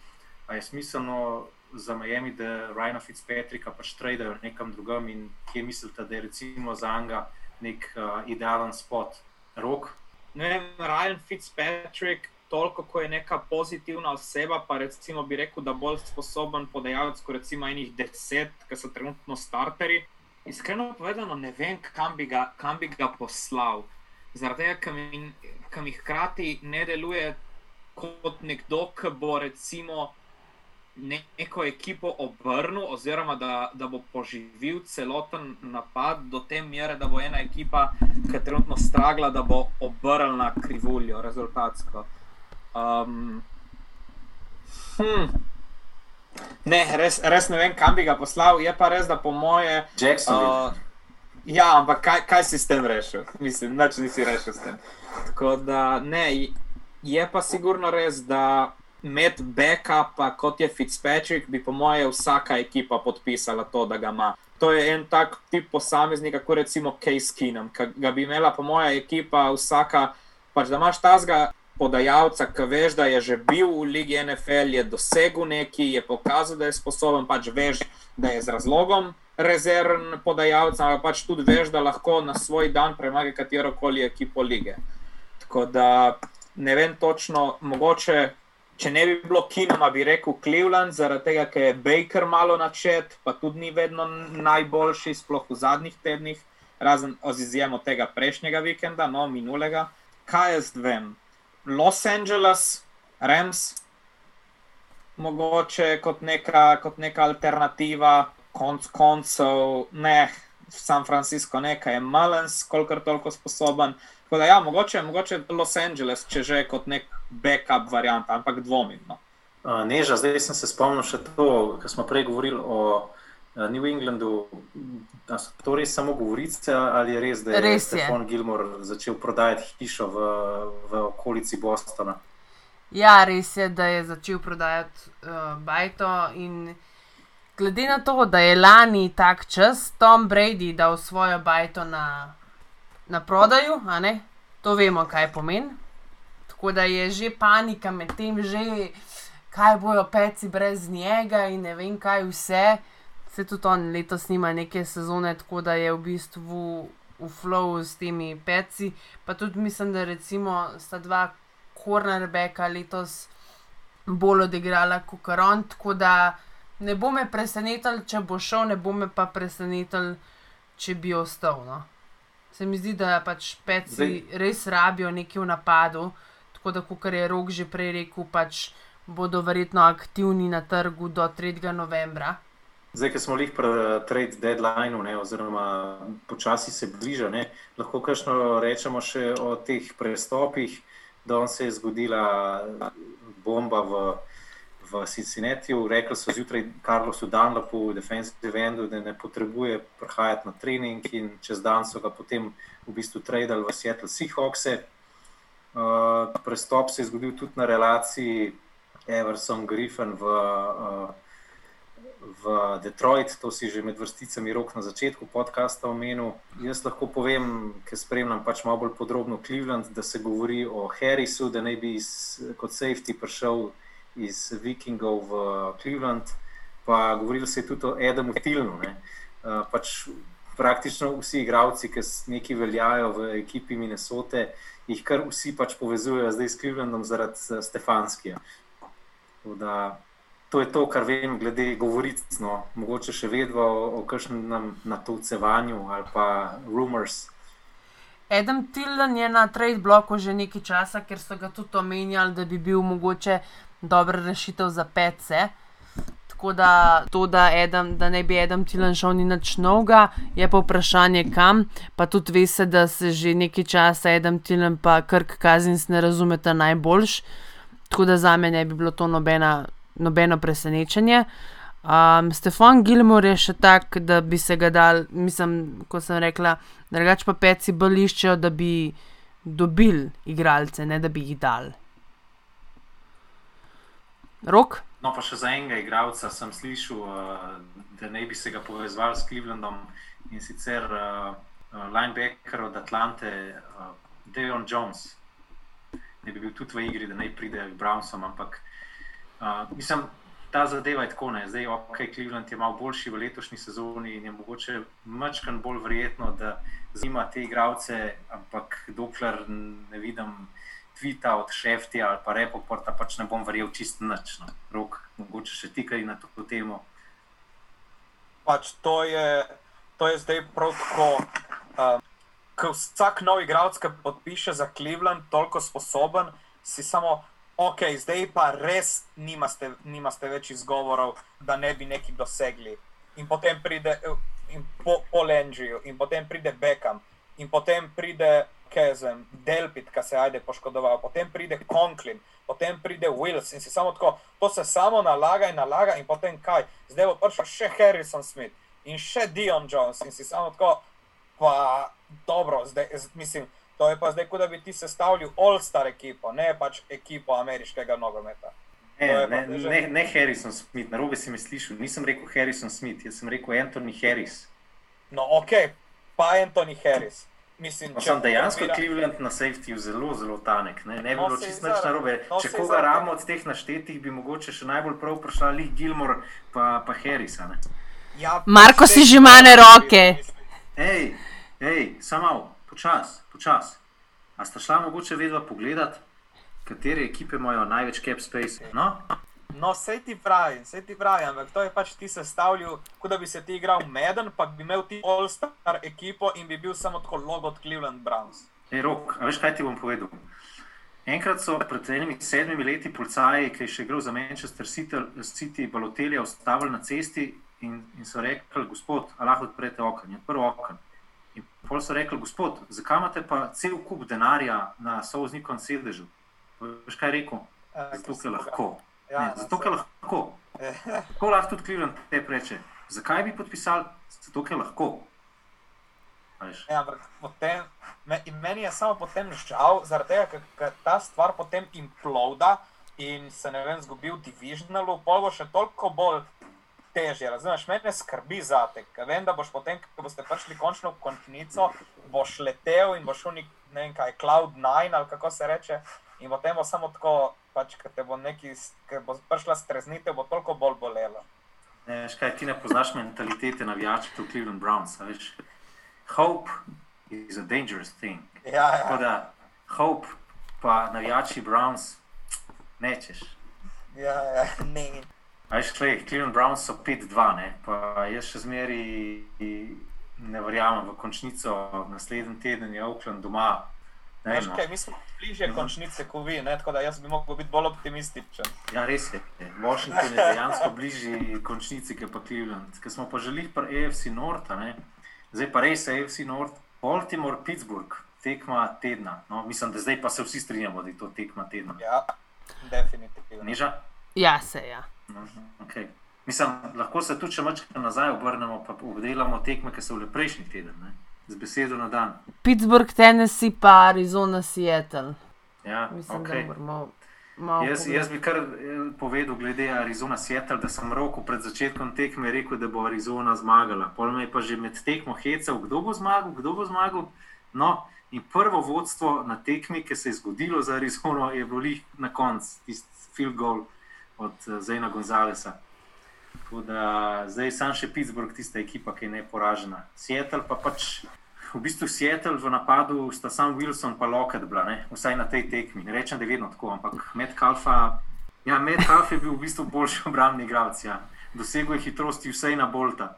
ali je smiselno za Miami, da Ryan Fitzpatricka pač tradejo nekam drugam in kje mislite, da je recimo za Anga nek uh, idealen spot, rok? Ne vem, Ryan Fitzpatrick, toliko, ko je neka pozitivna oseba, pa recimo bi rekel, da bolj sposoben podajalec, kot recimo enih deset, ki so trenutno starteri. Iskreno povedano, ne vem, kam bi ga, kam bi ga poslal. Zaradi tega, ker mi mi hkrati ne deluje kot nekdo, ki bo recimo neko ekipo obrnil, oziroma da, da bo poživil celoten napad do te mere, da bo ena ekipa, ki je trenutno stragla, da bo obrnila krivuljo, rezultatsko. Um, hm. Ne, res, res ne vem, kam bi ga poslal. Je pa res, da po moje. Jackson. Uh, ja, ampak kaj, kaj si s tem rešil? Mislim, da nisi rešil s tem. Tako da ne, je pa sigurno res, da med backupa, kot je Fitzpatrick, bi po mojem vsaka ekipa podpisala to, da ga ima. To je en tak tip posameznika, kot recimo Case Keenum, ki ga bi imela po mojem ekipa vsaka, pač da imaš tazga. Podajalca, ki veš, da je že bil v Ligi NFL, je dosegel nekaj, je pokazal, da je sposoben, pač veš, da je z razlogom rezervni podajalec, ampak pač tudi veš, da lahko na svoj dan premaga katero koli ekipo lige. Tako da ne vem točno, mogoče. Če ne bi bilo kinoma, bi rekel Cleveland, zaradi tega, ker je Baker malo načet, pa tudi ni vedno najboljši, sploh v zadnjih tednih, razen z izjemo tega prejšnjega vikenda, no minulega. Kaj jaz vem? Los Angeles, Rams, mogoče kot neka, kot neka alternativa, konc koncev, ne, San Francisco, nekaj je Malens, kolikor toliko sposoben. Tako da, ja, mogoče, mogoče Los Angeles, če že kot nek backup variant, ampak dvomim. No. Neža, zdaj sem se spomnil še to, kar smo prej govorili o New Englandu. A so to res samo govorice, ali je res, da je Res. Stefan Gilmore začel prodajati hišo v, v okolici Bostona? Ja, res je, da je začel prodajati uh, bajto. In glede na to, da je lani tak čas Tom Brady dal svojo bajto na, na prodaju, to vemo, kaj pomeni. Tako da je že panika med tem, že kaj bojo peci brez njega in ne vem kaj vse. Se tudi on letos nima neke sezone, tako da je v bistvu v flowu s temi peci. Pa tudi mislim, da recimo sta dva cornerbacka letos bolj odigrala kot on. Tako da ne bo me presenetil, če bo šel, ne bo me pa presenetil, če bi ostal. No. Se mi zdi, da pač peci Zdaj- res rabijo nekaj v napadu. Tako da, kot je rok že prej rekel, pač bodo verjetno aktivni na trgu do 3. novembra. Zdaj, ki smo jih pri eh, trade deadlineu, ne, oziroma počasi se bliža, ne, lahko kakšno rečemo še o teh prestopih. Danes se je zgodila bomba v, v Cincinnatiju. Rekli so zjutraj Karlosu Dunlopu, defensive endu, da ne potrebuje prihajati na trening, in čez dan so ga potem v bistvu tradali v Seattle Seahawkse. Uh, prestop se je zgodil tudi na relaciji Everson-Griffin v. Uh, v Detroit, to si že med vrsticami rok na začetku podcasta omenil. Jaz lahko povem, ker spremljam pač malo bolj podrobno Cleveland, da se govori o Harrisu, da naj bi iz, kot safety prišel iz Vikingov v Cleveland, pa govorili se je tudi o Adamu Tilnu. Ne. Uh, pač praktično vsi igravci, ki neki veljajo v ekipi Minnesote, jih kar vsi pač povezujejo zdaj s Clevelandom zaradi eh, Stefanskija. Da To je to, kar vem, glede govoric. No. Mogoče še vedno o, o kakšnem natolcevanju ali pa rumors. Adam Tilden je na trade bloku že nekaj časa, ker so ga tudi omenjali, da bi bil mogoče dobra rešitev za pece. Tako da to, da, Adam, da ne bi Adam Tilden šel ni nič novega, je pa vprašanje kam. Pa tudi ve se, da se že nekaj časa Adam Tilden pa Krk Kazins ne razumeta najboljš. Tako da za me ne bi bilo to nobena, nobeno presenečenje. Um, Stefan Gilmore je še tak, da bi se ga dal, mislim, kot sem rekla, drugače pa peci bolj iščejo, da bi dobili igralce, ne da bi jih dal. Rok? No, pa še za enega igralca sem slišal, uh, da naj bi se ga povezali s Clevelandom in sicer uh, linebacker od Atlante, uh, Dejon Jones. Ne bi bil tudi v igri, da naj pride k Brownsom, ampak uh, mislim, ta zadeva je tako. Ne. Zdaj, ok, Cleveland je malo boljši v letošnji sezoni in je mogoče mačkan bolj verjetno, da zima te igralce, ampak dokler ne vidim tvita od Šeftija ali pa Repoporta, pač ne bom verjel čist nič. No. Rok, mogoče še ti kaj na to temo. Pač to je, to je zdaj prav tako. Um, ko vsak nov igralec, ki podpiše za Cleveland, toliko sposoben, si samo, ok, zdaj pa res nimaste, nimaste več izgovorov, da ne bi neki dosegli. In potem pride eh, in po, po Lenžiju, in potem pride Beckham, in potem pride Kezem, Delpit, ki se ajde poškodoval, potem pride Conklin, potem pride Wills in si samo tako, to se samo nalaga in nalaga, in potem kaj, zdaj bo prišel še Harrison Smith in še Dion Jones in si samo tako, pa dobro, zdaj, mislim, to je pa zdaj, kot da bi ti sestavljal All-Star ekipo, ne pač ekipo ameriškega nogometa. Ne, je ne, že- ne, ne Harrison Smith, na robe si mi slišal. Nisem rekel Harrison Smith, jaz sem rekel Anthony Harris. No, ok, pa Anthony Harris. Mislim, No, če sem dejansko kombinira- Cleveland na safetyju zelo, zelo tanek. Ne, ne bi No, bilo čisto nič narobe. no, Če koga ramo od teh naštetih, bi mogoče še najbolj prav prišla Lee Gilmore pa, pa Harris. a ne. Ja, Marko si že mane roke. Hej, hej, samo počas, počas. A sta šla mogoče vedno pogledat, katere ekipe imajo največ cap space? No, No, sej ti pravim, sej ti pravim, ampak to je pač ti sestavljal, kot da bi se ti igral Madden, pa bi imel ti All-Star ekipo in bi bil samo tako logo od Cleveland Browns. hej, rok, veš kaj ti bom povedal? Enkrat so pred enimi sedmimi leti policaji, ki je še igral za Manchester City, City Balotelja, ustavili na cesti in, in so rekli, gospod, lahko odprete okno. Je odprl okno. In pol so rekli, gospod, zakaj imate pa cel kup denarja na sovznikovem sedežu? Veš kaj je rekel? Eh, Zato, ker lahko. Ja, Ne, zato, ker lahko. Tako lahko tudi Cleveland te reče. Zakaj bi podpisali? Zato, ker lahko. Ja, ampak potem, me, meni je samo potem žal, zaradi tega, ker- ta stvar potem imploda in se ne vem, zgubi v divisionalu, pol bo še toliko bolj težje. Razumeš, mene skrbi za te, ker vem, da boš potem, ko boste prišli končno v končnico, boš letel in boš šel nek, ne vem kaj, Cloud 9 ali kako se reče. In potem bo samo tako, pač, ker te bo neki, ker bo prišla streznitev, bo toliko bolj bolelo. Ne, veš kaj, ti ne poznaš mentalitete navijačev Cleveland Browns. veš. Hope is a dangerous thing. Ja, Tako ja, da hope pa navijači Browns nečeš. ja, ja ne. A veš, klej, Cleveland Browns so 5-2, ne? pa jaz še zmeri ne verjamem v končnico. Naslednji teden je Oakland doma. Ne Veš no. kaj, mi smo bližje končnice kot vi, ne? tako da jaz bi lahko bil bolj optimističen. Ja, res je. Washington je dejansko bližji končnici, kot pa Cleveland. Ker smo pa želeli pa AFC North, a ne? zdaj pa res AFC North, Baltimore, Pittsburgh, tekma tedna. No, mislim, da zdaj pa se vsi strinjamo, da je to tekma tedna. Ja, definitivno. Niža? Ja, se ja. Mhm, Okay. Mislim, lahko se tudi če mačka nazaj obrnemo, pa obdelamo tekme, ki so bile prejšnji teden, ne? Z besedo na dan. Pittsburgh, Tennessee, pa Arizona, Seattle. Ja, Mislim, okay. da moramo. Jaz, jaz bi kar eh, povedal, glede Arizona Seattle, da sem roko pred začetkom tekme rekel, da bo Arizona zmagala. Pol me je pa že med tekmo hecal, kdo bo zmagal, kdo bo zmagal. No, in prvo vodstvo na tekmi, ki se je zgodilo za Arizono, je bilo na koncu, tisti field goal od uh, Zena Gonzalesa. Tako da zdaj sam še Pittsburgh, tista ekipa, ki je neporažena. Seattle pa pač. V bistvu Seattle v napadu sta sam Wilson pa Lockett bila, ne? vsaj na tej tekmi. Ne rečem, da je vedno tako, ampak Metcalfa, ja, Metcalf je bil v bistvu boljši obrambni igralec. Ja. Dosegel je hitrosti vsej na Bolta.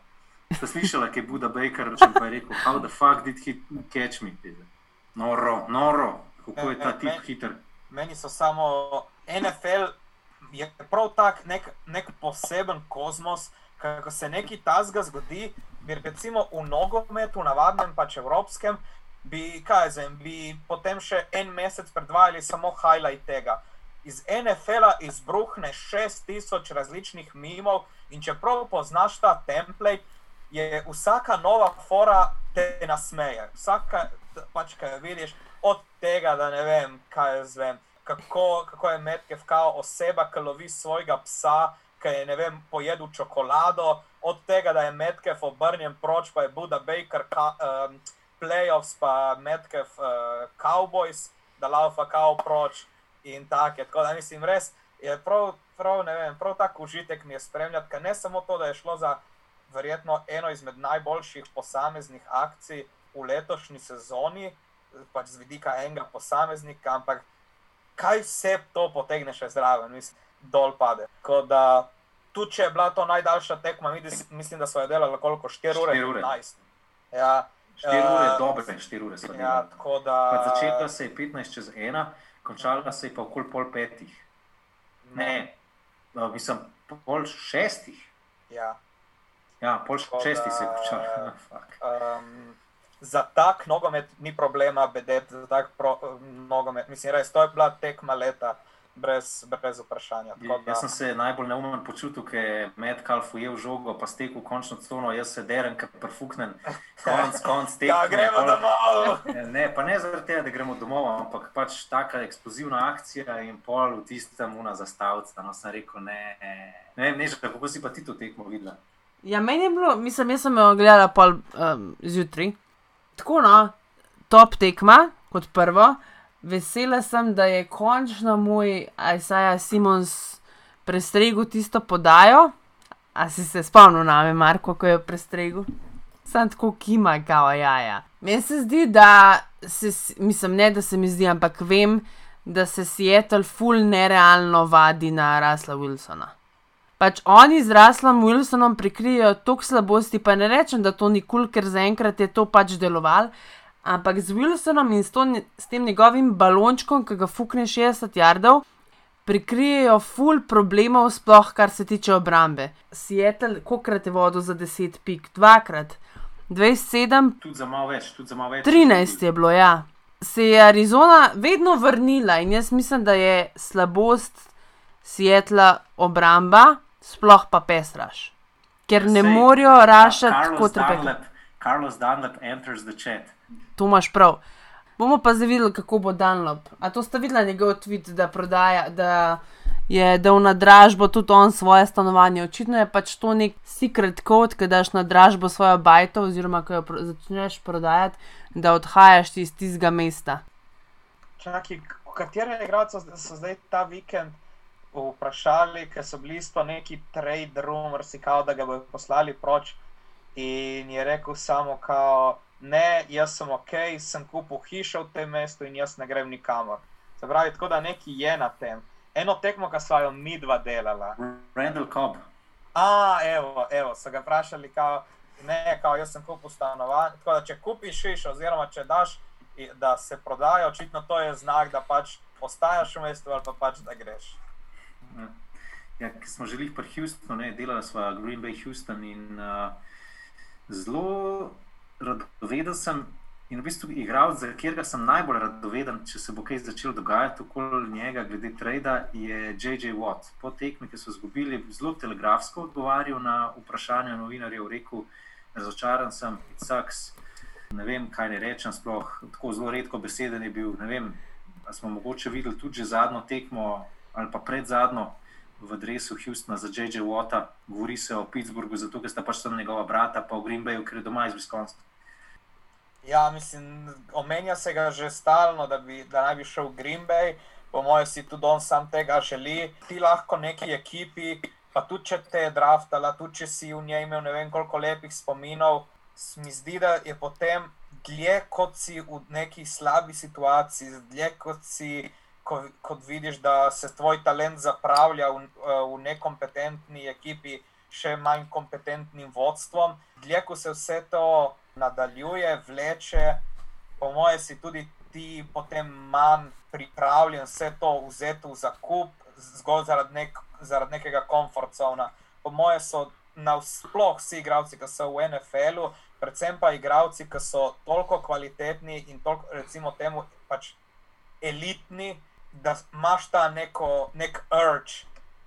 Ste slišali, kaj je Buda Baker rekel, pa je rekel, how the fuck did he catch me? Noro, noro, kako je ta tip hiter. Meni so samo NFL, je prav tak nek, nek poseben kozmos, ko se nekaj tazga zgodi, bi recimo v nogometu, navadnem pač evropskem, bi, kaj zdaj, bi potem še en mesec predvajali samo highlight tega. Iz NFL-a izbruhne 6000 različnih mimov in čeprav poznaš ta template, je vsaka nova fora te nasmeje. Vsaka, pač, kaj vidiš, od tega, da ne vem, kaj jaz vem, kako, kako je Metkev kao oseba, ki lovi svojega psa, ki je, vem, pojedel čokolado, od tega, da je Metkev obrnjen proč, pa je Buda Baker, ka, um, playoffs, pa Metkev uh, Cowboys, da laufa kao proč in tako. Tako da mislim, res je prav, prav, vem, prav tak užitek mi je spremljati, ker ne samo to, da je šlo za verjetno eno izmed najboljših posameznih akcij v letošnji sezoni, pač z vidika enega posameznika, ampak kaj vse to potegne še zraven, mislim, dol pade. Tako da, tudi če je bila to najdaljša tekma, mislim, da so jo delali koliko 4 ure, Štiri ure. 15. Ja, 4 ure, eh, dobre 4 ure so Ja, delali. da. Začela se je 15 čez 1, končala se je pa okoli pol petih. Ne, no, mislim, pol šestih. Ja. Ja, pol šestih se je da- končala. Um, za tak nogomet ni problema bedeti, za tak pro, nogomet. Mislim, res, to je bila tekma leta, brez, brez vprašanja. Tako da- Jaz sem se najbolj neumen počutil, ker je Metcalf ujel žogo, pa stekel končno cono, jaz se derem, ker perfuknen, konc, konc tekme. Ja, gremo pol- domov. Ne, pa ne zaradi tega, da gremo domov, ampak pač taka eksplozivna akcija in pol v tistem una zastavca. No, sem rekel, ne, ne vem, neža, kako si pa ti to tekmo videla. Ja, meni je bilo, mislim, jaz sem jo gledala pol um, zjutraj. Tako no, top tekma kot prvo. Vesela sem, da je končno moj Isaiah Simons prestregel tisto podajo. A si se spomnil na me, Marko, ko je prestregel? Sam tako kima, kao jaja. Meni se zdi, da se, mislim, ne da se mi zdi, ampak vem, da se Seattle full nerealno vadi na Rasla Wilsona. Pač oni z Raslom Wilsonom prikrijejo toliko slabosti, pa ne rečem, da to nikoli, ker zaenkrat je to pač delovalo, ampak z Wilsonom in s, to, s tem njegovim balončkom, ki ga fukne 60 jardov, prikrijejo full problemov, sploh kar se tiče obrambe. Seattle, kolikrat je vodil za 10 pik, dvakrat. 27, Tudi za malo več, tudi za malo več. 13 je bilo, ja. Se je Arizona vedno vrnila in jaz mislim, da je slabost Seatla obramba, sploh pa pesraš. Ker ne Sej, morejo Ka- rašati Carlos kot. Dunlap, Carlos Dunlap enters the chat. To imaš prav. Bomo pa zdaj videli, kako bo Dunlop. A to ste videli njegov tweet, da prodaja, da je dal na dražbo tudi on svoje stanovanje. Očitno je pač to nek secret code, ki daš na dražbo svojo bajto, oziroma ko jo pro začneš prodajati, da odhajaš iz tistega mesta. Čakaj, katere igralce so, so zdaj ta vikend vprašali, ker so bili isto neki trade rumors, kao, da ga bodo poslali proč. In je rekel samo, kao, ne, jaz sem ok, sem kupil hišo v tem mestu in jaz ne grem nikamor. Se pravi, tako da neki je na tem. Eno tekmo, ki sva jo mi dva delala. Randall Cobb. A, evo, evo, so ga vprašali, kao, ne, kao, jaz sem kupil stanovanje. Tako da, če kupiš hišo, oziroma če daš, da se prodaja, očitno to je znak, da pač ostajaš v mestu ali pa pač da greš. Ja, ki smo želeli pri Houstonu, delali smo Green Bay Houston in uh, zelo radoveden sem. In v bistvu igralec, za katerega sem najbolj radoveden, če se bo kaj začelo dogajati okoli njega, glede trada, je J.J. Watt. Po tekmi, ki so izgubili, zelo telegrafsko odgovarjal na vprašanja novinarjev, rekel: Razočaran sem, it sucks. Ne vem, kaj ne rečem, sploh tako zelo redko beseden je bil. Ne vem, smo mogoče videli tudi zadnjo tekmo ali pa pred zadnjo v dresu Houstona za J.J. Watta, govori se o Pittsburghu, zato ker sta pač tam njegova brata, pa v Green Bayu, ker je doma iz Wisconsin. Ja, mislim, omenja se ga že stalno, da, bi, da naj bi šel v Green Bay. Po mojem si tudi on sam tega želi. Ti lahko neki ekipi, pa tudi če te je draftala, tudi če si v njej imel ne vem koliko lepih spominov, mi zdi, da je potem dlje kot si v neki slabi situaciji, dlje kot si, ko, kot vidiš, da se tvoj talent zapravlja v, eh, v nekompetentni ekipi, še manj kompetentnim vodstvom. Dlje ko se vse to nadaljuje, vleče, po mojem, si tudi ti potem manj pripravljen vse to vzeti v zakup, zgolj zaradi, nek, zaradi nekega komfortzona. Po mojem, so nasploh vsi igralci, ki so v NFL-u, predvsem pa igralci, ki so toliko kvalitetni in toliko, recimo, temu pač elitni, da imaš ta neko, nek urge,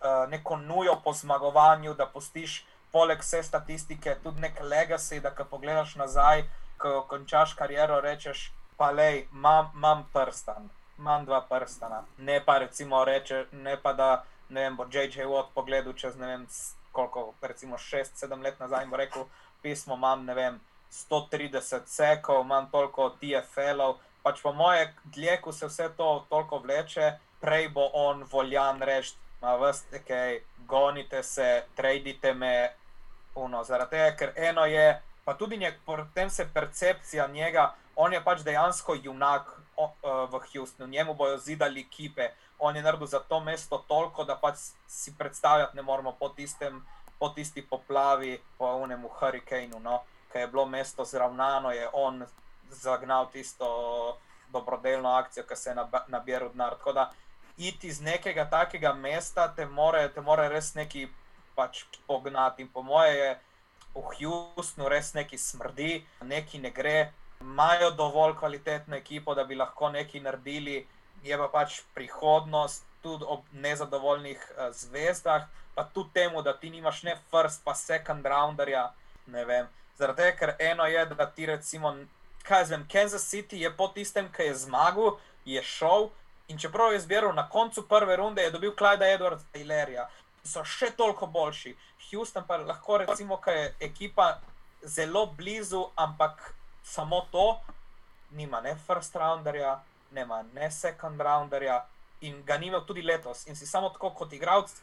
uh, neko nujo po zmagovanju, da postiš poleg vse statistike tudi nek legacy, da ko pogledaš nazaj, ko končaš kariero, rečeš, pa lej, imam, imam prstan, imam dva prstana. Ne pa recimo reče, ne pa da ne vem, bo J.J. Watt pogledal čez ne vem koliko, recimo 6-7 let nazaj in bo rekel, pismo imam, ne vem, 130 sekov, imam toliko TFL-ov. Pač po moje, dlje, ko se vse to toliko vleče, prej bo on voljan reči, ma veste, kaj, gonite se, tradite me, uno, zaradi tega, ker eno je, pa tudi njeg, potem se percepcija njega, on je pač dejansko junak o, uh, v Houstonu, njemu bojo zidali kipe, on je naredil za to mesto toliko, da pač si predstavljati ne moremo po, tistem, po tisti poplavi, po unemu hurikaneu, no, ki je bilo mesto zravnano, je on zagnal tisto dobrodelno akcijo, ki se je nab- nabiral denar. Tako da iti iz nekega takega mesta te more, te more res neki pač pognati. In po moje je v Houstonu res neki smrdi, neki ne gre, imajo dovolj kvalitetno ekipo, da bi lahko nekaj naredili, je pa pač prihodnost tudi ob nezadovoljnih uh, zvezdah, pa tudi temu, da ti nimaš ne first, pa second rounderja, ne vem. Zaradi tega, ker eno je, da ti recimo, kaj zvem, Kansas City je po tistem, ki je zmagal, je šel. In čeprav je zbiral na koncu prve runde, je dobil Klajda Edwards Taylorja, so še toliko boljši. Houston pa lahko recimo, ker je ekipa zelo blizu, ampak samo to, nima ne first rounderja, nema ne second rounderja in ga nima tudi letos. In si samo tako kot igralec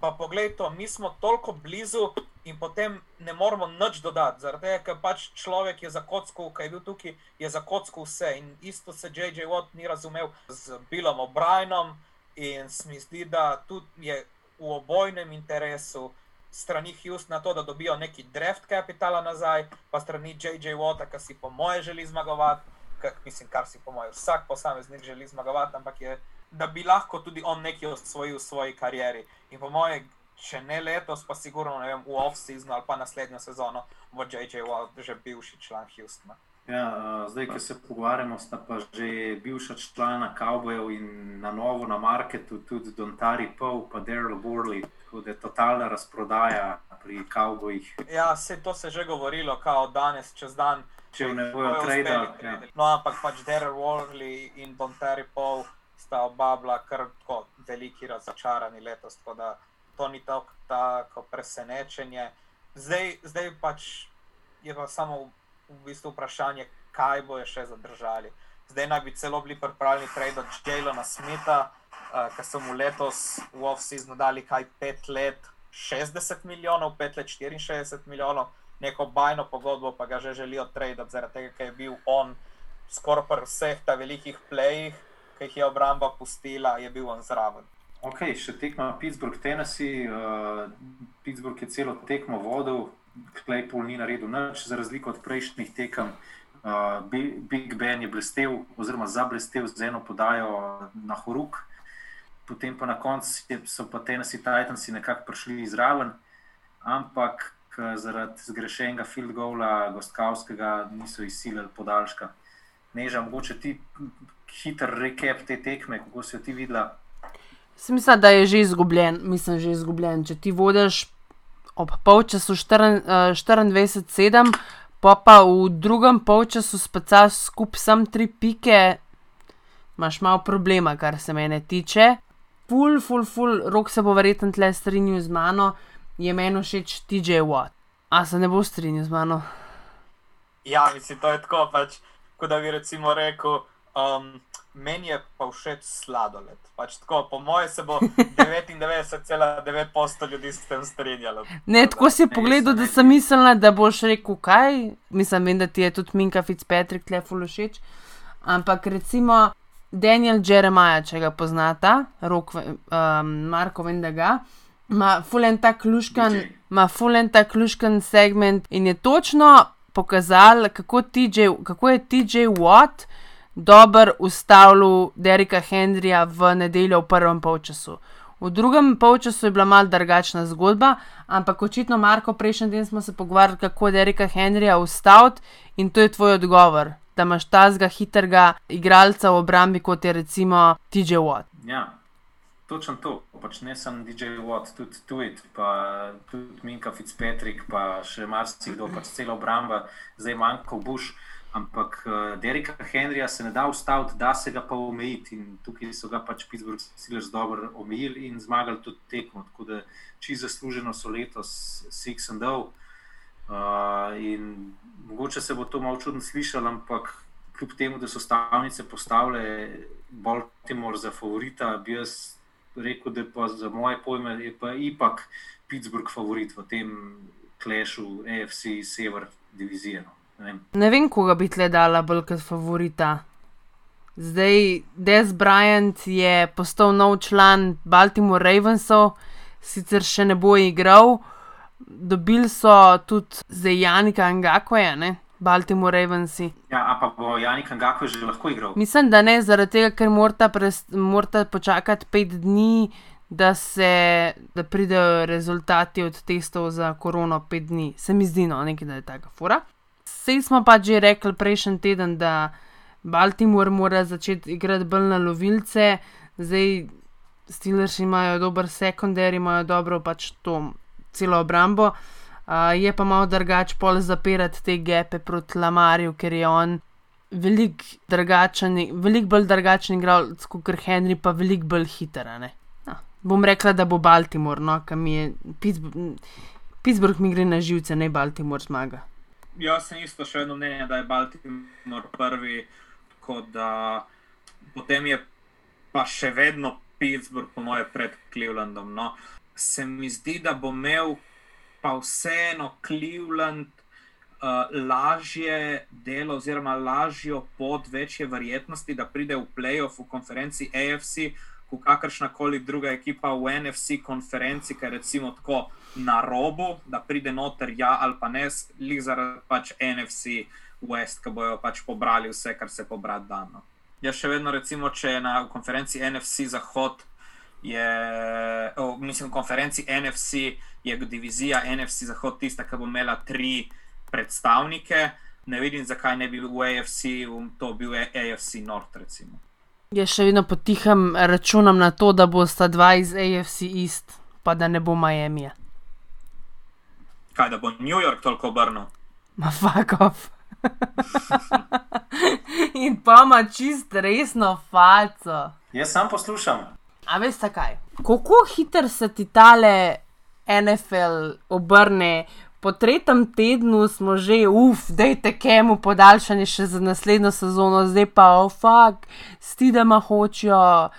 Pa poglej to, mi smo toliko blizu in potem ne moremo nič dodati. Zaradi tega, ker pač človek je za kocko, ki je bil tukaj, je za kocko vse. In isto se J.J. Watt ni razumel z Billom O'Brienom in mi zdi, da tudi je v obojnem interesu strani Houstona to, da dobijo neki draft kapitala nazaj, pa strani J.J. Watta, ki si po moje želi zmagovati, kar, mislim, kar si po moje vsak posameznik želi zmagovati, ampak je da bi lahko tudi on nekaj osvojil v svoji karieri. In po mojem, če ne letos, pa sigurno vem, v off-seasonu ali pa naslednjo sezono, bo J.J. Watt že bivši član Houstona. Ja, uh, zdaj, ki se pogovarjamo, sta pa že bivša člana Cowboyev in na novo na marketu tudi Dontari Poe in Daryl Borley, tako da je totalna razprodaja pri Cowboyih. Ja, se to se je že govorilo, kao danes, čez dan. Če ne bojo trade. Ja. No, ampak pač Daryl Borley in Dontari Poe sta oba bila kar tako veliki razočarani letos, tako da to ni tako, tako presenečenje. Zdaj, zdaj pač je pa samo v bistvu vprašanje, kaj bo še zadržali. Zdaj naj bi celo bili pripravljeni trade od Jalona Smitha, uh, ki so mu letos v off-seasonu dali kaj 5 let 60 milijonov, 5 let 64 milijonov, neko bajno pogodbo pa ga že želijo trade, zaradi tega, ker je bil on skoraj pri vseh ta velikih plejih ki jih je obramba pustila, je bil on zraven. Ok, še tekma Pittsburgh, Tennessee. Uh, Pittsburgh je celo tekmo vodil, Claypool ni naredil nič, za razliko od prejšnjih tekem. Uh, Big Ben je blestev, oziroma zablestev z eno podajo na Horuk, potem pa na koncu so pa Tennessee Titans nekako prišli izraven, ampak zaradi zgrešenega field goala, gostkavskega, niso izsilili podaljška. Neža, mogoče ti hiter recap te tekme, kako si jo ti videla? Mislim, da je že izgubljen, mislim, že izgubljen. Če ti vodiš ob polčasu 24-7, eh, pa pa v drugem polčasu spacaš skupaj sam tri pike, imaš malo problema, kar se mene tiče. Ful, ful, ful, rok se bo verjetno tle strinjal z mano, je meni všeč TJ Watt. A se ne bo strinjal z mano? Ja, mislim, to je tako pač, kot da bi recimo rekel. Um, meni je pa všeč sladoled. Pač tako, po mojem se bo 99,9% ljudi s tem strinjalo. Ne, tako si pogledal, da sem mislila, da boš rekel kaj. Mislim, vem, da ti je tudi Minka Fitzpatrick tleful všeč. Ampak recimo Daniel Jeremiah, če ga poznata, rok, um, Marko vem, da ga. Ma fulen ta kluškan, ma fulen ta kluškan segment in je točno pokazal, kako, TJ, kako je TJ Watt dobro ustavil Derika Hendrija v nedeljo v prvem polčasu. V drugem polčasu je bila mal drugačna zgodba, ampak očitno, Marko, prejšnji teden smo se pogovarjali, kako Derika Hendrija ustaviti in to je tvoj odgovor, da imaš tazga hitrega igralca v obrambi, kot je recimo TJ Watt. Ja. Točno to, pač ne samo DJ Watt, tudi Tweet, pa tudi Minka Fitzpatrick, pa še marsikdo, pač cela obramba, zdaj manjko Bush. Ampak uh, Derika Henrija se ne da ustaviti, da se ga pa omejiti. In tukaj so ga pač Pittsburgh Steelers dobro omejili in zmagali tudi tekmo. Tako da čisto zasluženo so letos Six and Dow. Uh, in mogoče se bo to malo čudno slišalo, ampak kljub temu, da so stavnice postavile Baltimore za favorita, bi jaz rekel, da pa za moje pojme je pa ipak Pittsburgh favorit v tem klešu AFC Sever divizije. No. Ne vem, koga bi tle dala bolj kot favorita. Zdaj, Des Bryant je postal nov član Baltimore Ravensov, sicer še ne bo igral. Dobili so tudi za Janika Angakoja, ne? Baltimore Ravensi. Ja, pa bo Janik Angako že lahko igral. Mislim, da ne, zaradi tega, ker morata počakati pet dni, da se da pridejo rezultati od testov za korono pet dni. Se mi zdi, no, nekaj, da je taka fura. Sej smo pa že rekli prejšnji teden, da Baltimore mora začeti igrati bolj na lovilce, zdaj Steelers imajo dober sekundar, imajo dobro pač to celo obrambo. Uh, je pa malo drugače pol zapirati te gepe proti Lamarju, ker je on veliko veliko bolj drugačen igralec kot Henry, pa veliko bolj hiter. No, bom rekla, da bo Baltimore, no, kam je Pittsburgh, Pittsburgh mi gre na živce, ne Baltimore zmaga jaz sem isto še vedno mnenja, da je Baltimore prvi, da potem je pa še vedno Pittsburgh, po mojem, pred Clevelandom. No. se mi zdi, da bo imel pa vseeno Cleveland uh, lažje delo, oziroma lažjo pot, večje verjetnosti, da pride v playoff v konferenci AFC, kot kakršna koli druga ekipa v NFC konferenci, ker recimo tako na robu, da pride noter ja ali pa ne, lih zaradi pač NFC West, ki bojo pač pobrali vse, kar se pobrati dano. Jaz še vedno, recimo, če je na konferenci NFC Zahod, je, oh, mislim, konferenci NFC je divizija NFC Zahod tista, ki bo imela tri predstavnike. Ne vidim, zakaj ne bi bil v AFC, to bil AFC North. Recimo. Jaz še vedno potihem računam na to, da bo sta dva iz AFC East, pa da ne bo Miami. Kaj da bo New York toliko obrnil? Ma fuck off. In pa ima čist resno falco. Jaz sam poslušam. A veste kaj? Kako hitro se ti tale NFL obrne? Po tretjem tednu smo že, uf, dajte kemu podaljšanje še za naslednjo sezono, zdaj pa, oh, fuck, stidema hočejo,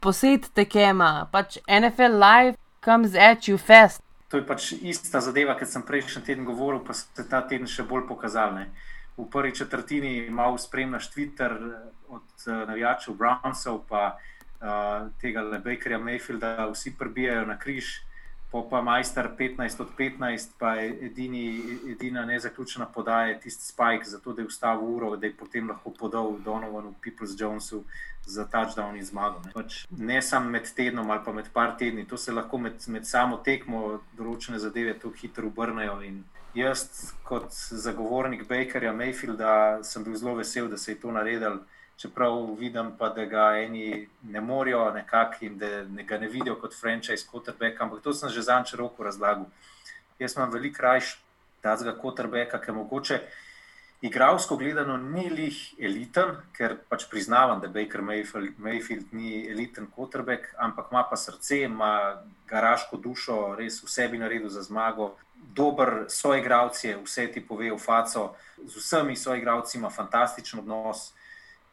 posedite kema. Pač NFL live comes at you fast. To je pač ista zadeva, kot sem prejšnji teden govoril, pa se ta teden še bolj pokazal. Ne. V prvi četrtini malo spremljaš Twitter od uh, navijačev Brownsov, pa uh, tega Bakerja Mayfielda, vsi prebijajo na križ pa majster 15 od 15, pa je edini, edina nezaključena podaja tisti spike, zato da je ustavil uro, da je potem lahko podal Donovanu, Peoples Jonesu za touchdown in zmago. Ne, pač ne samo med tednom ali pa med par tedni, to se lahko med, med samo tekmo določene zadeve tako hitro obrnejo. Jaz, kot zagovornik Bakerja Mayfielda, sem bil zelo vesel, da se je to naredil čeprav vidim, pa, da ga eni ne morejo nekako in da ne ga ne vidijo kot franchise quarterback. Ampak to sem že zanč roko razlagal. Jaz imam veliko krajš tazga quarterbacka, ki mogoče. Igravsko gledano ni lih eliten, ker pač priznavam, da Baker Mayfield, Mayfield ni eliten quarterback, ampak ima pa srce, ima garaško dušo, res vse bi naredil za zmago. Dober soigravci, vse ti pove v faco, z vsemi soigravci ima fantastičen odnos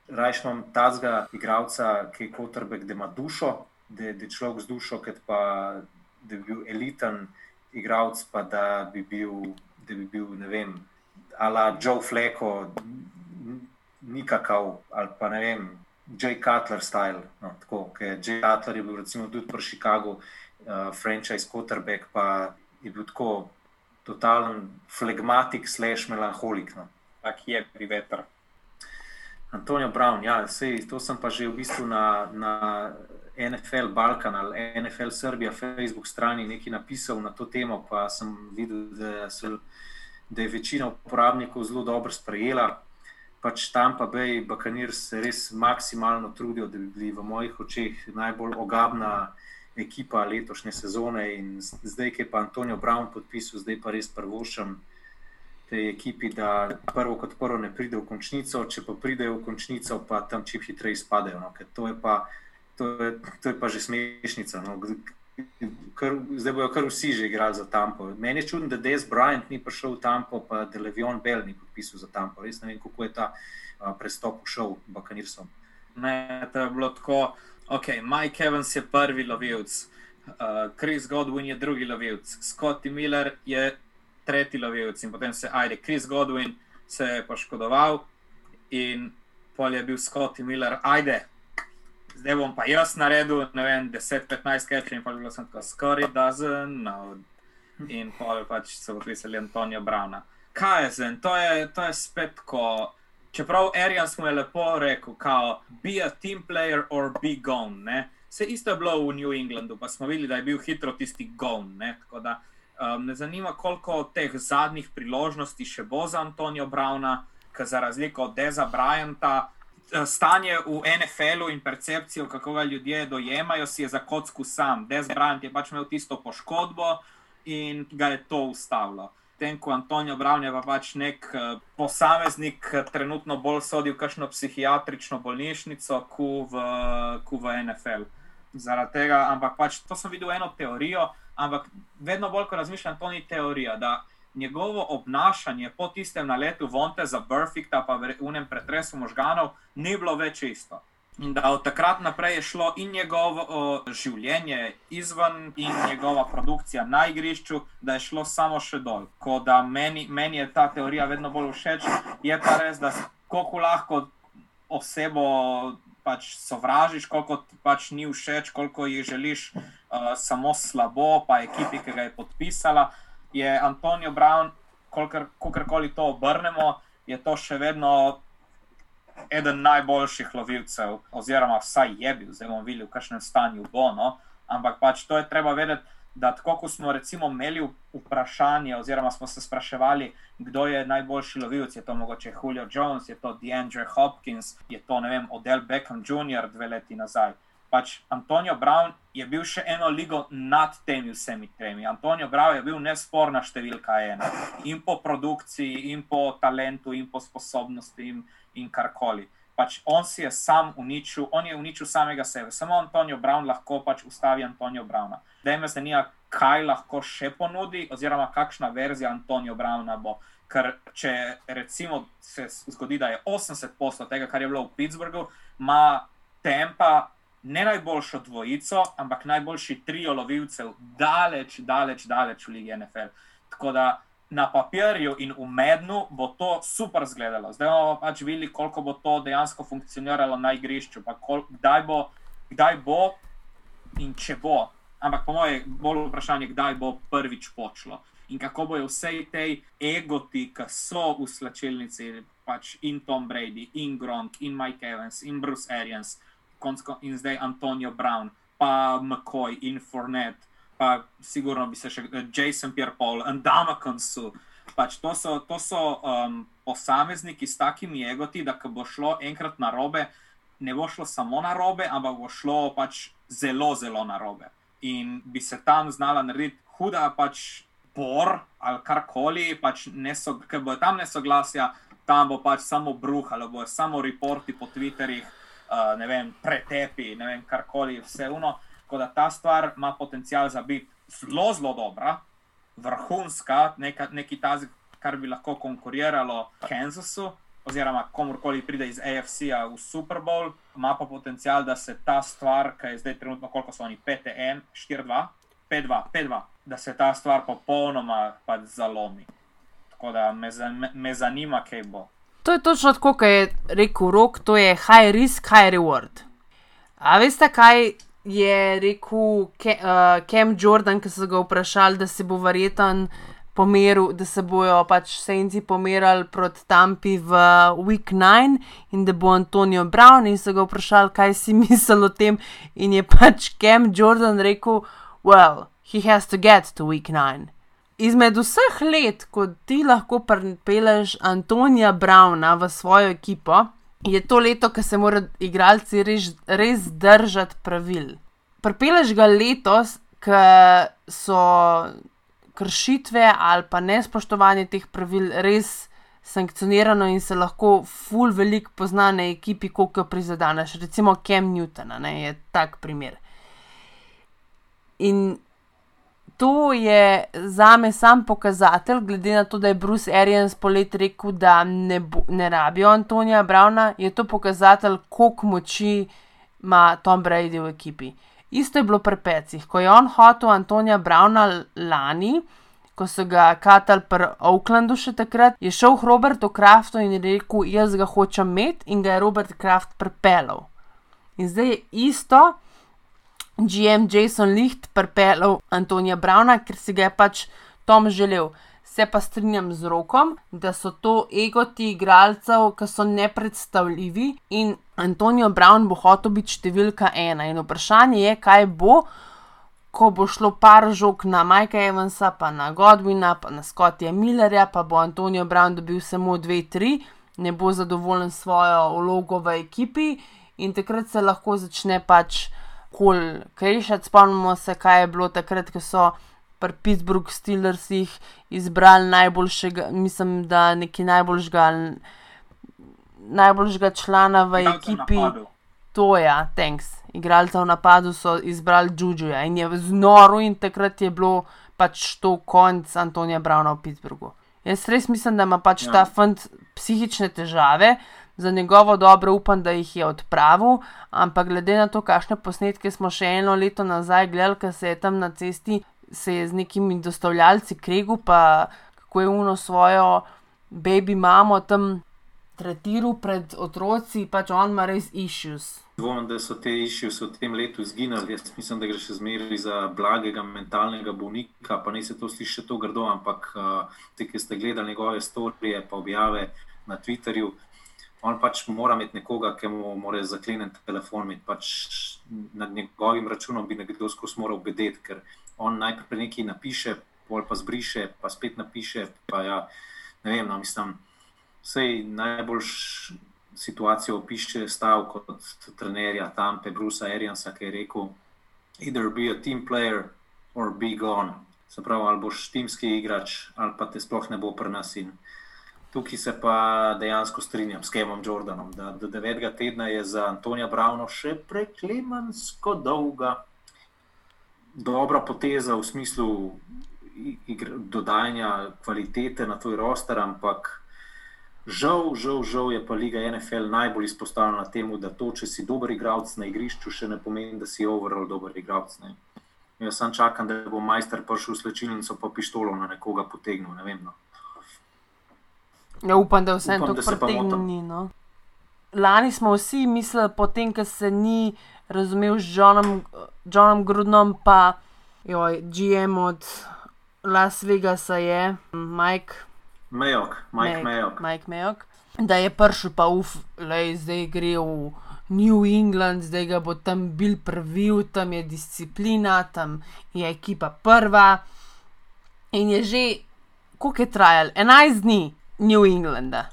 raje imam tazga igralca, ki je kotrbek, da ima dušo, da, je človek z dušo, kot pa da bi bil eliten igralec, pa da bi bil, da bi bil ne vem, ala Joe Fleko, nikakav ali pa ne vem. Jay Cutler style. No, tako, Jay Cutler je bil recimo tudi pri Chicagu, uh, franchise quarterback, pa je bil tako totalen flegmatik, slash melanholik. No. Tak je pri vetru. Antonijo Brown, ja, sej, to sem pa že v bistvu na, na NFL Balkan ali NFL Srbija, Facebook strani nekaj napisal na to temo, pa sem videl, da, so, da je večina uporabnikov zelo dobro sprejela. Pač tam pa Bej Bakanir se res maksimalno trudijo, da bi bili v mojih očeh najbolj ogabna ekipa letošnje sezone. In zdaj, ki je pa Antonijo Brown podpisal, zdaj pa res prvošem tej ekipi, da prvo kot prvo ne pride v končnico, če pa pridejo v končnico, pa tam čim hitreje izpadejo. No, to, je pa, to, je, to je pa že smešnica. No. Kar, zdaj bojo kar vsi že igrali za Tampo. Meni je čudno, da Des Bryant ni prišel v Tampo, pa da Levion Bell ni podpisal za Tampo. Res ne vem, kako je ta uh, prestop šel v Bakanirsom. Ne, to je bilo tako. Ok, Mike Evans je prvi lovilc, uh, Chris Godwin je drugi lovilc, Scotty Miller je tretji in potem se ajde, Chris Godwin se je poškodoval in pol je bil Scott Miller, ajde. Zdaj bom pa jaz naredil, ne vem, 10-15 keč in pa je bilo sem tako, skoraj dozen, no. In pol pač so podpisali Antonijo Brauna. Kaj je zdaj? To je, to je spet ko. Čeprav Arians mu je lepo rekel, kao, be a team player or be gone. Ne? Se isto je bilo v New Englandu, pa smo videli, da je bil hitro tisti gone. Ne? Tako da Me zanima, koliko teh zadnjih priložnosti še bo za Antonijo Brauna, ker za razliko od Deza Bryanta, eh, stanje v NFL-u in percepcijo, kako ga ljudje dojemajo, si je za kocku sam. Dez Bryant je pač imel tisto poškodbo in ga je to ustavilo. Tem, ko Antonijo Brown je pa pač nek uh, posameznik, trenutno bolj sodi v kakšno psihiatrično bolnišnico, kot v, v NFL. Zaradi tega, ampak pač to sem videl eno teorijo ampak vedno bolj, ko razmišljam, to ni teorija. Da njegovo obnašanje po tistem naletu Vonte za Burfikta, pa v unem pretresu možganov, ni bilo več isto. In da od takrat naprej je šlo in njegovo o, življenje izven, in njegova produkcija na igrišču, da je šlo samo še dol. Ko da meni, meni je ta teorija vedno bolj všeč, je pa res, da kako lahko osebo pač sovražiš, koliko ti pač ni všeč, koliko jih želiš uh, samo slabo, pa ekipi, ki ga je podpisala, je Antonijo Brown, kakorkoli to obrnemo, je to še vedno eden najboljših lovilcev, oziroma vsaj je bil, zdaj bomo videli, v kakšnem stanju bo. No? Ampak pač to je treba vedeti, da tako kot smo recimo imeli vprašanje, oziroma smo se spraševali, kdo je najboljši lovilec, je to mogoče Julio Jones, je to DeAndre Hopkins, je to ne vem, Odell Beckham Jr. dve leti nazaj. Pač Antonijo Brown je bil še eno ligo nad temi vsemi tremi. Antonijo Brown je bil nesporna številka ena. In po produkciji, in po talentu, in po sposobnosti, in, in karkoli. Pač on si je sam uničil, on je uničil samega sebe. Samo Antonijo Brown lahko pač ustavi Antonijo Browna. Da me zanima, kaj lahko še ponudi, oziroma kakšna verzija Antonijo Browna bo. Ker če recimo se zgodi, da je 80% tega, kar je bilo v Pittsburghu, ima tempa ne najboljšo dvojico, ampak najboljši trio lovilcev, daleč, daleč, daleč v Ligi NFL. Tako da na papirju in v mednu bo to super izgledalo. Zdaj bomo pač videli, koliko bo to dejansko funkcioniralo na igrišču, kol, kdaj, bo, kdaj bo in če bo. Ampak po mojem, bolj vprašanje, kdaj bo prvič počlo. In kako bojo vse te egoti, ki so v slačilnici, pač in Tom Brady, in Gronk, in Mike Evans, in Bruce Arians, in zdaj Antonijo Brown, pa McCoy, in Fournette, pa sigurno bi se še Jason Pierre-Paul, in Damakonsu. Pač to so, to so um, posamezniki s takimi egoti, da ko bo šlo enkrat na robe, ne bo šlo samo na robe, ampak bo šlo pač zelo, zelo na robe. In bi se tam znala narediti huda pač por ali karkoli, pač so, ker bo tam nesoglasja, tam bo pač samo bruh ali bo samo reporti po Twitterjih, uh, ne vem, pretepi, ne vem, karkoli, vse uno. Tako da ta stvar ima potencial za biti zelo, zelo dobra, vrhunska, nekaj tazga, kar bi lahko konkuriralo Kansasu, oziroma komorkoli pride iz AFC-a v Super Bowl, ima pa potencial, da se ta stvar, ki je zdaj trenutno, koliko so oni, 5-1, 4-2, 5-2, 5-2, da se ta stvar popolnoma pač zalomi. Tako da me, me zanima, kaj bo. To je točno tako, kot je rekel Rok, to je high risk, high reward. A veste, kaj je rekel uh, Cam Jordan, ki so ga vprašali, da se bo verjeten pomeril, da se bojo pač senci pomerali proti Tampi v Week 9 in da bo Antonijo Brown in so ga vprašali, kaj si misli o tem. In je pač Cam Jordan rekel, well, he has to get to Week 9. Izmed vseh let, ko ti lahko pripeleš Antonija Browna v svojo ekipo, je to leto, ko se morajo igralci res, res držati pravil. Pripeleš ga letos, ker so kršitve ali pa nespoštovanje teh pravil res sankcionirano in se lahko ful veliko pozna na ekipi, koliko jo prizadaneš. Recimo Kem Newton je tak primer. In to je za me sam pokazatelj, glede na to, da je Bruce Arians polet rekel, da ne, bo, ne rabijo Antonija Brauna, je to pokazatelj, koliko moči ima Tom Brady v ekipi. Isto je bilo pri pecih, ko je on hotel Antonija Brauna lani. Ko so ga katali pri Oaklandu še takrat, je šel k Robertu Kraftu in rekel: Jaz ga hočem imeti, in ga je Robert Kraft pripeljal. In zdaj je isto, GM Jason Licht pripeljal Antonija Brauna, ker si ga je pač Tom želel. Se pa strinjam z rokom, da so to egoti igralcev, ki so nepredstavljivi in Antonijo Brown bo hotel biti številka ena. In vprašanje je, kaj bo, ko bo šlo par žog na Majka Evansa, pa na Godwina, pa na Scottija Millerja, pa bo Antonijo Brown dobil samo dve, tri, ne bo zadovoljen s svojo vlogo v ekipi in takrat se lahko začne pač kol krešati. Spomnimo se, kaj je bilo takrat, ko so pri Pittsburgh Steelersih izbrali najboljšega, mislim, da neki najboljšega, najboljšega člana v ekipi. To je, ja, thanks. Igralca v napadu so izbrali Džužuja in je znoro, in takrat je bilo pač to konc Antonija Brauna v Pittsburghu. Jaz res mislim, da ima pač ja. ta fant psihične težave, za njegovo dobro upam, da jih je odpravil, ampak glede na to, kakšne posnetke smo še eno leto nazaj gledali, ker se je tam na cesti, se z nekimi dostavljalci kregu, pa kako je uno svojo baby mamo tam tretiral pred otroci, pač on ima res issues. Dvomim, da so te issues v tem letu izginili. Jaz mislim, da gre še zmeraj za blagega mentalnega bolnika, pa ne se to sliši to grdo, ampak uh, te, ki ste gledali njegove storije, pa objave na Twitterju. On pač mora imeti nekoga, ki mu mora zakleniti telefon, pač nad njegovim računom bi nekdo skozi moral bedeti, ker on najprej nekaj napiše, pol pa zbriše, pa spet napiše. Pa ja, ne vem, no, mislim, vsej najboljš situacijo opiše stav kot trenerja Tampe, Brusa Ariansa, ki je rekel: Either be a team player or be gone. Se pravi, ali boš timski igrač, ali pa te sploh ne bo pri nas. In tukaj se pa dejansko strinjam s Kemom Jordanom, da do devetega tedna je za Antonija Browno še preklemansko dolga dobra poteza v smislu dodajanja kvalitete na tvoj roster, ampak žal, žal, žal je pa Liga NFL najbolj izpostavljena temu, da to, če si dober igralec na igrišču, še ne pomeni, da si overall dober igralec. Jaz sam čakam, da bo majster prišel v slečilnico pa pištolo na nekoga potegnil. Ne vem, no. Ja, upam, da vse to pretegnilo. No. Lani smo vsi mislili, potem, ko se ni razumel z Johnom, Johnom Grudnom, pa joj, GM od Las Vegasa je Mike. Mayok, Mike. Mike Mayok. Da je prišel pa uf, le zdaj gre v New England, zdaj ga bo tam bil prvil, tam je disciplina, tam je ekipa prva. In je že, koliko je trajal? 11 dni New Englanda.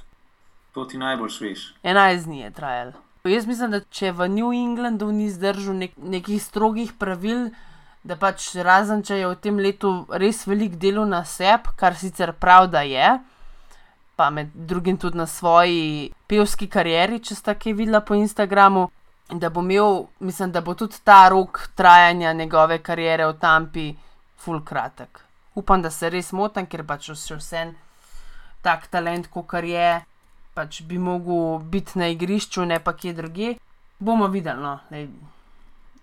To ti najbolj šveš. 11 dni je trajal. Jaz mislim, da če v New Englandu ni zdržal nek nekih strogih pravil, da pač razen če je v tem letu res velik delo na sebi, kar sicer prav, da je, pa med drugim tudi na svoji pevski karieri, če sta kaj videla po Instagramu, da bo imel, mislim, da bo tudi ta rok trajanja njegove kariere v Tampi full kratek. Upam, da se res motim, ker pač še vsem tak talent, kot je pač bi mogel biti na igrišču, ne pa kje drugje. Bomo videli, no, ne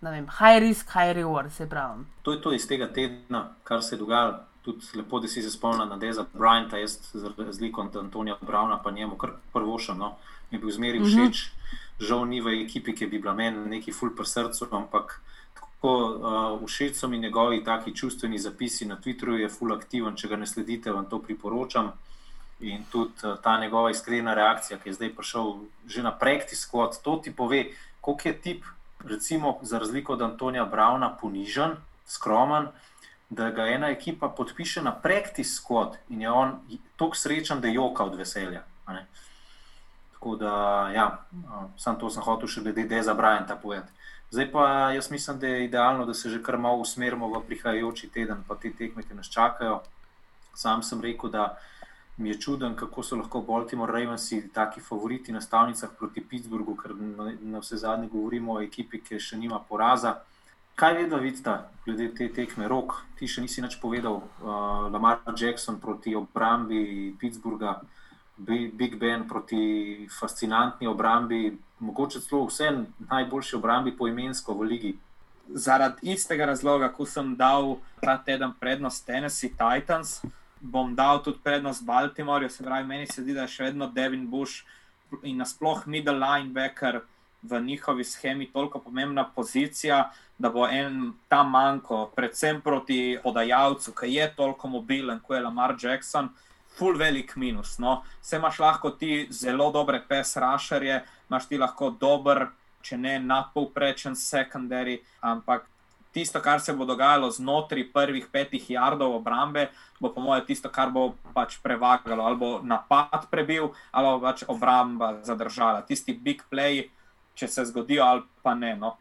vem, high risk, high reward, se pravi. To je to iz tega tedna, kar se je dogajalo. Tudi lepo, da si se spomnil na Deza Bryanta, jaz z razliko od Antonija Brauna, pa njemu kar prvošem, no, mi je bil zmeri mhm. všeč. Mm -hmm. Žal ni v ekipi, ki bi bila meni neki ful pri srcu, ampak tako uh, všeč so mi njegovi taki čustveni zapisi na Twitterju, je ful aktiven, če ga ne sledite, vam to priporočam. In tudi uh, ta njegova iskrena reakcija, ki je zdaj prišel že na prejkti skvot, to ti pove, koliko je tip, recimo, za razliko od Antonija Brauna, ponižen, skromen, da ga ena ekipa podpiše na prejkti skvot in je on tako srečen, da je joka od veselja. Tako da, ja, uh, sam to sem hotel še glede Deza Bryanta povedati. Zdaj pa jaz mislim, da je idealno, da se že kar malo usmerimo v prihajajoči teden, pa te tekme, ki nas čakajo. Sam sem rekel, da mi je čuden, kako so lahko Baltimore Ravensi taki favoriti na stavnicah proti Pittsburghu, ker na, na vse zadnje govorimo o ekipi, ki še nima poraza. Kaj vedno vidite, glede te tekme, rok, ti še nisi nič povedal, uh, Lamar Jackson proti obrambi Pittsburgha, Big Ben proti fascinantni obrambi, mogoče celo vse najboljši obrambi poimensko v ligi. Zaradi istega razloga, ko sem dal ta teden prednost Tennessee Titans, bom dal tudi prednost Baltimorju, se pravi, meni se zdi, da je še vedno Devin Bush in nasploh middle linebacker v njihovi schemi toliko pomembna pozicija, da bo en ta manjko, predvsem proti podajalcu, ki je toliko mobilen, kot je Lamar Jackson. Ful velik minus. No. Vse imaš lahko ti zelo dobre pes rašerje, imaš ti lahko dober, če ne nadpovprečen secondary, ampak tisto, kar se bo dogajalo znotraj prvih petih jardov obrambe, bo po mojem tisto, kar bo pač prevagalo, ali bo napad prebil, ali bo pač obramba zadržala. Tisti big play, če se zgodijo, ali pa ne. No.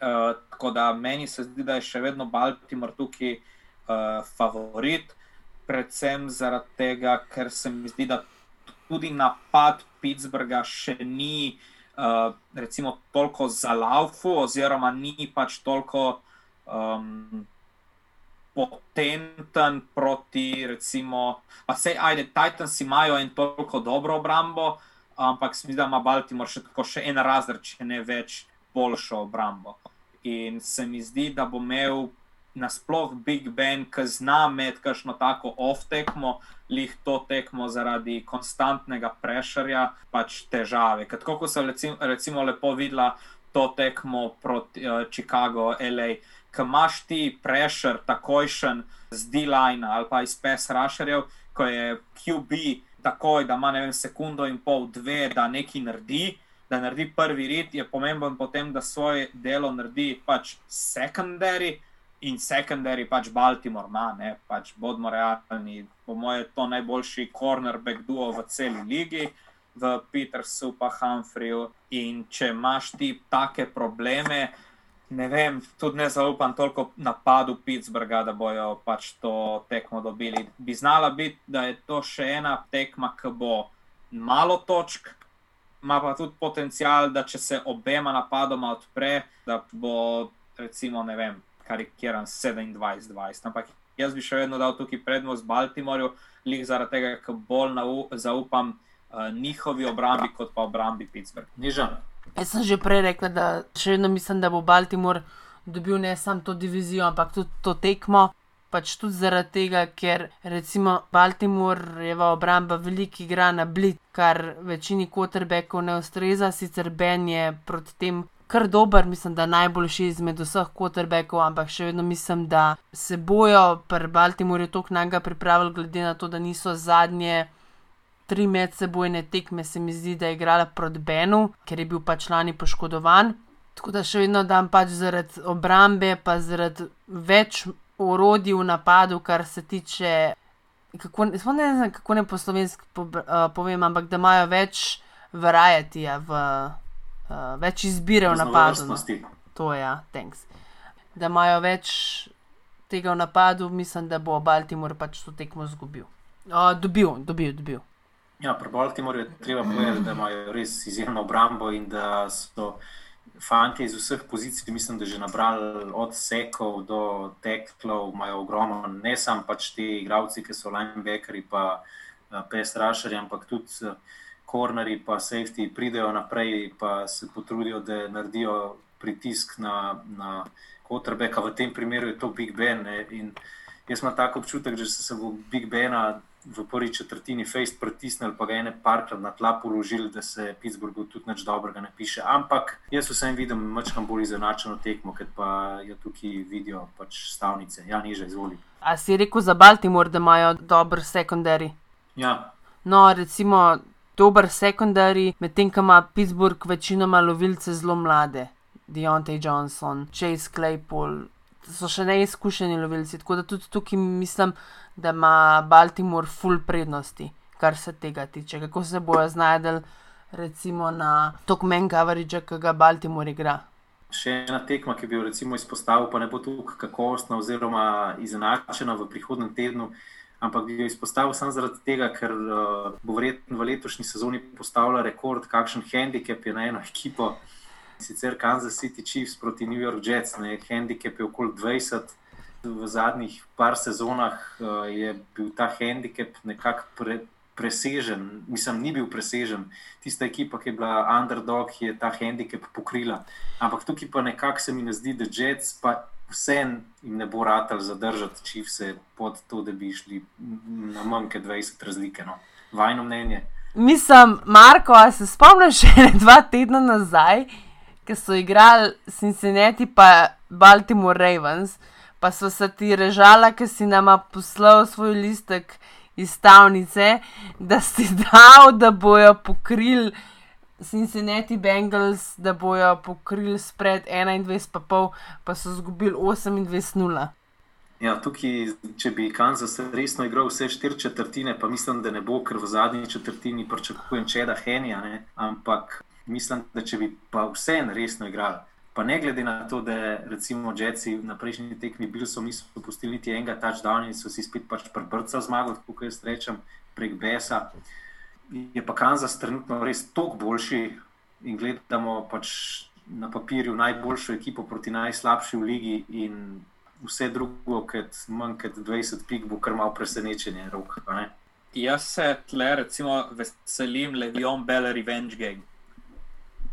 Uh, tako da meni se zdi, da je še vedno Baltimore tukaj uh, favorit, predvsem zaradi tega, ker se mi zdi, da tudi napad Pittsburgha še ni uh, uh, recimo, toliko za laufu, oziroma ni pač toliko um, potenten proti, recimo, pa se ajde, Titans imajo en toliko dobro obrambo, ampak se mi zdi, da ima Baltimore še tako še en razred, če ne več boljšo obrambo. In se mi zdi, da bo imel nasploh Big Ben, ki zna med kakšno tako off-tekmo, lih to tekmo zaradi konstantnega prešarja, pač težave. Ker tako kot sem recimo, recimo lepo videla to tekmo proti uh, Chicago, LA, ki imaš ti prešar takojšen z D-line ali pa iz PS Rusherjev, ko je QB takoj, da ima ne vem, sekundo in pol, dve, da nekaj naredi. Da naredi prvi rit, je pomemben potem, da svoje delo naredi pač secondary, in secondary, pač Baltimore ima, ne, pač bodimo realni. Po mojem, je to najboljši cornerback duo v celi ligi, v Petersu, pa Humphreyju. In če imaš ti take probleme, ne vem, tudi ne zaupam toliko napadu Pittsburgha, da bojo pač to tekmo dobili. Bi znala biti, da je to še ena tekma, ki bo malo točk. Ma pa tudi potencial, da če se obema napadoma odpre, da bo, recimo, ne vem, karikiran 27-20. Ampak jaz bi še vedno dal tukaj prednost Baltimorju, lih zaradi tega, ker bolj zaupam uh, njihovi obrambi kot pa obrambi Pittsburgh. Nižam. Jaz sem že prej rekel, da še vedno mislim, da bo Baltimore dobil ne samo to divizijo, ampak tudi to tekmo. Pač tudi zaradi tega, ker recimo Baltimore je v obramba veliki igra na blit, kar večini quarterbackov ne ustreza, sicer Ben je proti tem kar dober, mislim, da najboljši izmed vseh quarterbackov, ampak še vedno mislim, da se bojo pri Baltimorju tako naga pripravili, glede na to, da niso zadnje tri medsebojne tekme, se mi zdi, da je igrala proti Benu, ker je bil pač lani poškodovan. Tako da še vedno dam pač zaradi obrambe, pa zaradi več orodij v napadu, kar se tiče. Kako, ne znam, kako ne po slovenski po, uh, povem, ampak da imajo več varietija v uh, več izbire v napadu. No. To je, ja, thanks. Da imajo več tega v napadu, mislim, da bo Baltimore pač to tekmo izgubil. Uh, dobil, dobil, dobil. Ja, pri Baltimoreju je treba povedati, da imajo res izjemno obrambo in da so fanti iz vseh pozicij, mislim, da že nabrali od sekov do teklov, imajo ogromno, ne samo pač ti igravci, ki so linebackeri, pa uh, PS Rusherji, ampak tudi. Korneri, pa safety pridejo naprej in se potrudijo, da naredijo pritisk na, na Kotrbeka. V tem primeru je to Big Ben. Ne? In jaz imam tako občutek, da se bo Big Bena v prvi četrtini face pritisnil, pa ga je ne parkrat na tla položil, da se Pittsburghu tudi nič dobrega ne piše. Ampak jaz vsem vidim mačkam bolj izenačeno tekmo, ker pa jo tukaj vidijo pač stavnice. Ja, niže izvoli. A si rekel za Baltimore, da imajo dober sekundari? Ja. No, recimo, dober sekundari, medtem ko ima Pittsburgh večinoma lovilce zelo mlade, Deontay Johnson, Chase Claypool, so še neizkušeni lovilci. Tako da tudi tukaj mislim, da ima Baltimore full prednosti, kar se tega tiče. Kako se bojo znašli, recimo na Tokmen Coverage, ki ga Baltimore igra. Še ena tekma, ki bi jo izpostavil, pa ne bo tukaj kakovostna oziroma izenačena v prihodnem tednu ampak bi jo izpostavil samo zaradi tega, ker uh, bo verjetno v letošnji sezoni postavila rekord, kakšen handicap je na eno ekipo. Sicer Kansas City Chiefs proti New York Jets, ne, handicap je okoli 20. V zadnjih par sezonah uh, je bil ta handicap nekako pre, presežen, mislim, ni bil presežen. Tista ekipa, ki je bila underdog, je ta handicap pokrila. Ampak tukaj pa nekako se mi ne zdi, da Jets pa vsem jim ne bo ratelj zadržati, če vse pod to, da bi šli na kot 20 razlike. No. Vajno mnenje. Mislim, Marko, a se spomniš še dva tedna nazaj, ko so igrali Cincinnati pa Baltimore Ravens, pa so se ti režala, ki si nama poslal svoj listek iz stavnice, da si dal, da bojo pokrili. Cincinnati Bengals, da bojo pokrili spred 21,5, pa so izgubili 28,0. Ja, tukaj, če bi Kansas resno igral vse štiri četrtine, pa mislim, da ne bo, ker v zadnji četrtini pričakujem čeda Henija, ne? ampak mislim, da če bi pa vse resno igrali, pa ne glede na to, da recimo Jetsi na prejšnji tekmi bil so niso popustili niti enega touchdowna in so si spet pač prebrca zmagali, kot jaz rečem, prek Besa je pa Kansas trenutno res toliko boljši in gledamo pač na papirju najboljšo ekipo proti najslabši v ligi in vse drugo, kot manj kot 20 pik, bo kar malo presenečenje. Rok, Jaz se tle recimo veselim Levion Bell Revenge Gang.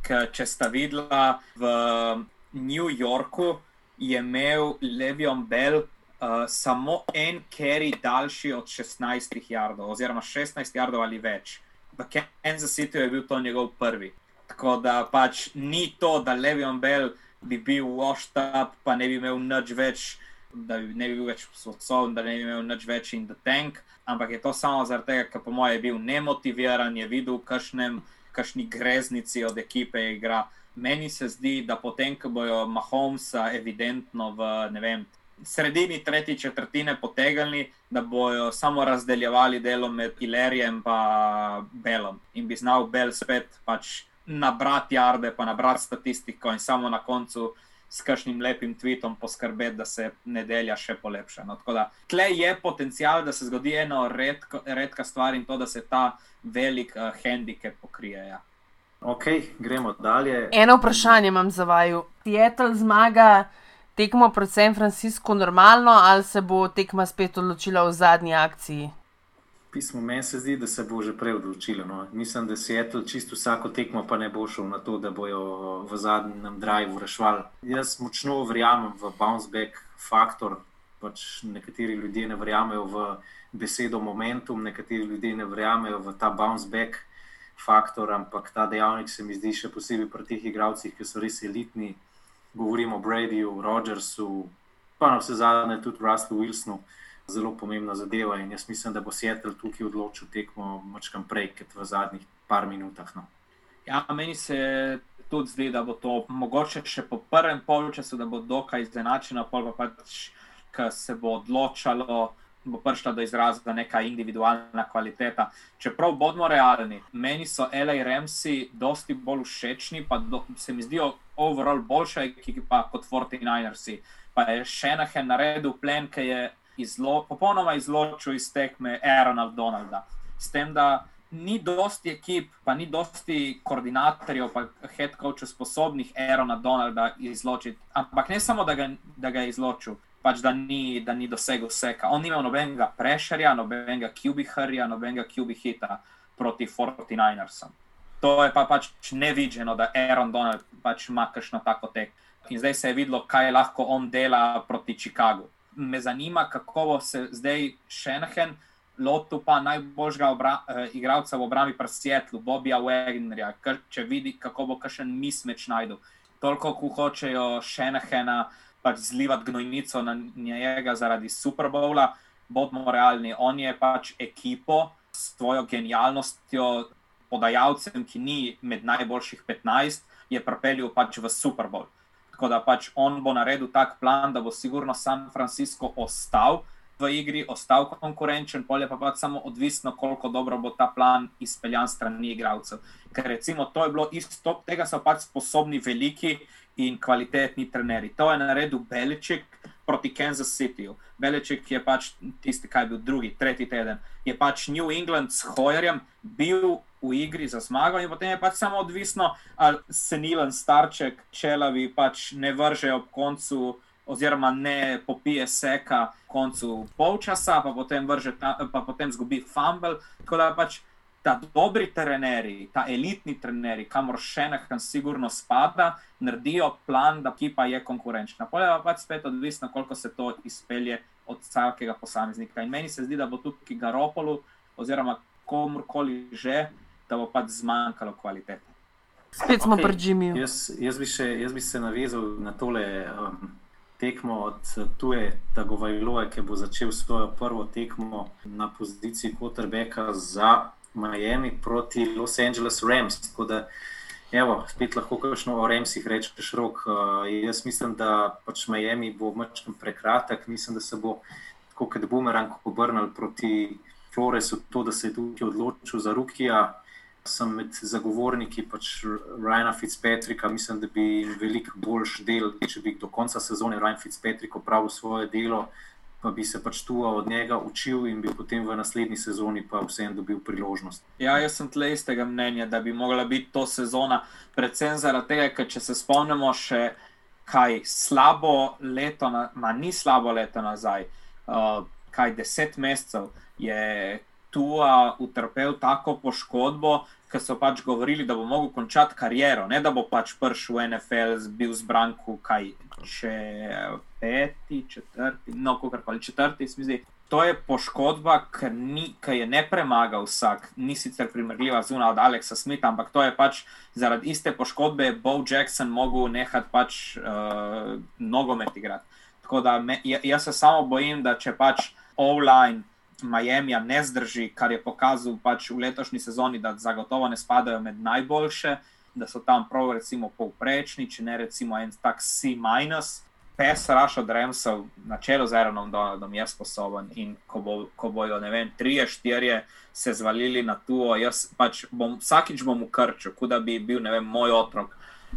Ker če sta videla v New Yorku, je imel Levion Bell uh, samo en carry daljši od 16 jardov, oziroma 16 jardov ali več. V Kansas City je bil to njegov prvi. Tako da pač ni to, da Levion Bell bi bil washed up, pa ne bi imel nič več, da ne bi bil več sposoben, da ne bi imel nič več in the tank. Ampak je to samo zaradi tega, ker po mojem je bil nemotiviran, je videl, kakšnem, kakšni greznici od ekipe igra. Meni se zdi, da potem, ko bojo Mahomesa evidentno v vem, sredini tretje četrtine potegnili, da bojo samo razdeljevali delo med Ilerijem in Belom in bi znal Bel spet pač nabrati jarde, pa nabrati statistiko in samo na koncu s kakšnim lepim tweetom poskrbeti, da se nedelja še polepša. No, tako da tle je potencial, da se zgodi ena redko, redka stvar in to, da se ta velik uh, handicap pokrije. Ja. Ok, gremo dalje. Eno vprašanje imam za vaju. Seattle zmaga tekmo proti San Franciscu normalno ali se bo tekma spet odločila v zadnji akciji? Pismo meni se zdi, da se bo že prej odločilo. No. Mislim, da se je to čisto vsako tekmo, pa ne bo šel na to, da bojo v zadnjem drivu rešvali. Jaz močno verjamem v bounce back faktor. Pač nekateri ljudje ne verjamejo v besedo momentum, nekateri ljudje ne verjamejo v ta bounce back faktor, ampak ta dejavnik se mi zdi še posebej pri teh igravcih, ki so res elitni. Govorimo o Bradyju, Rogersu, pa na vse zadnje tudi Ruslu Wilsonu zelo pomembna zadeva. In jaz mislim, da bo Seattle tukaj odločil tekmo močkam prej, kot v zadnjih par minutah. No. Ja, meni se tudi zdi, da bo to mogoče še po prvem polčasu, da bo dokaj izenačeno, pa pač, ki se bo odločalo. Bo prišla do izraza neka individualna kvaliteta. Čeprav bodimo realni, meni so L.A. Remsi dosti bolj všečni, pa do, se mi zdijo overall boljša ekipa kot 49ersi. Pa je še ena naredil plen, ki je izlo, popolnoma izločil iz tekme Aerona Donalda. S tem, da ni dosti ekip, pa ni dosti koordinatorjev, pa head coachov sposobnih Aerona Donalda izločiti. Ampak ne samo, da ga, da ga je izločil, pač da ni, da ni dosegel vsega. On ni imel nobenega prešerja, nobenega QB-harja, nobenega QB-hita proti 49ersom. To je pa pač nevideno, da Aaron Donald pač ima kakšno tako tek. In zdaj se je videlo, kaj lahko on dela proti Chicagu me zanima, kako bo se zdaj Šenhen lotil pa najboljšega obra, uh, igralca v obrambi pri Sietlu, Bobija Wagnerja, če vidi, kako bo kakšen mismeč najdel. Toliko, ko hočejo Šenhena pač zlivati gnojnico na njega zaradi Super Bowla, bodimo realni, on je pač ekipo s svojo genialnostjo, podajalcem, ki ni med najboljših 15, je pripeljal pač v Super Bowl. Tako da pač on bo naredil tak plan, da bo sigurno San Francisco ostal v igri, ostal konkurenčen, polje pa pač samo odvisno, koliko dobro bo ta plan izpeljan strani igralcev. Ker recimo to je bilo isto, tega so pač sposobni veliki in kvalitetni trenerji. To je naredil Beličik proti Kansas Cityju. Beličik je pač tisti, kaj je bil drugi, tretji teden. Je pač New England s Hoyerjem bil v igri za zmago, in potem je pač samo odvisno, ali se Nilan Starček, čelavi pač ne vrže ob koncu, oziroma ne popije seka koncu polčasa, pa potem, ta, pa potem zgubi fumble. Tako da pač ta dobri trenerji, ta elitni trenerji, kamor še nekaj sigurno spada, naredijo plan, da ekipa je konkurenčna. Polje pa pač spet odvisno, koliko se to izpelje od vsakega posameznika. In meni se zdi, da bo tukaj Garopolu, oziroma komorkoli že, da bo pač zmanjkalo kvalitete. Spet smo okay. pri Jimmyju. Jaz, jaz, jaz bi se navezal na tole um, tekmo od tuje Tagovajloje, ki bo začel svojo prvo tekmo na poziciji quarterbacka za Miami proti Los Angeles Rams. Tako da, evo, spet lahko kakšno o Ramsih rečeš rok. Uh, jaz mislim, da pač Miami bo mačkam prekratek, mislim, da se bo tako kot bumerang obrnil proti Floresu, to, da se je tukaj odločil za Rukija sem med zagovorniki pač Ryana Fitzpatricka, mislim, da bi jim veliko boljš del, če bi do konca sezone Ryan Fitzpatrick opravil svoje delo, pa bi se pač tu od njega učil in bi potem v naslednji sezoni pa vsem dobil priložnost. Ja, jaz sem tle istega mnenja, da bi mogla biti to sezona, predvsem zaradi tega, ker če se spomnimo še kaj slabo leto, ma ni slabo leto nazaj, uh, kaj deset mesecev je Tua utrpel tako poškodbo, ker so pač govorili, da bo mogel končati kariero, ne da bo pač prišel v NFL, bil zbran, kaj če peti, četrti, no, kako koli četrti, se mi zdi. To je poškodba, ki je ne premaga vsak, ni sicer primerljiva zunaj od Alexa Smitha, ampak to je pač zaradi iste poškodbe, Bo Jackson mogel nehati pač uh, nogomet igrati. Tako da me, jaz se samo bojim, da če pač online Miami ne zdrži, kar je pokazal pač v letošnji sezoni, da zagotovo ne spadajo med najboljše, da so tam prav, recimo, povprečni, če ne recimo en tak C-minus. Pes Raš od Remsov na čelu z Aaronom Donaldom je sposoben in ko, bo, ko bojo, ne vem, trije, štirje se zvalili na to, jaz pač bom vsakič bom v krču, kot da bi bil, ne vem, moj otrok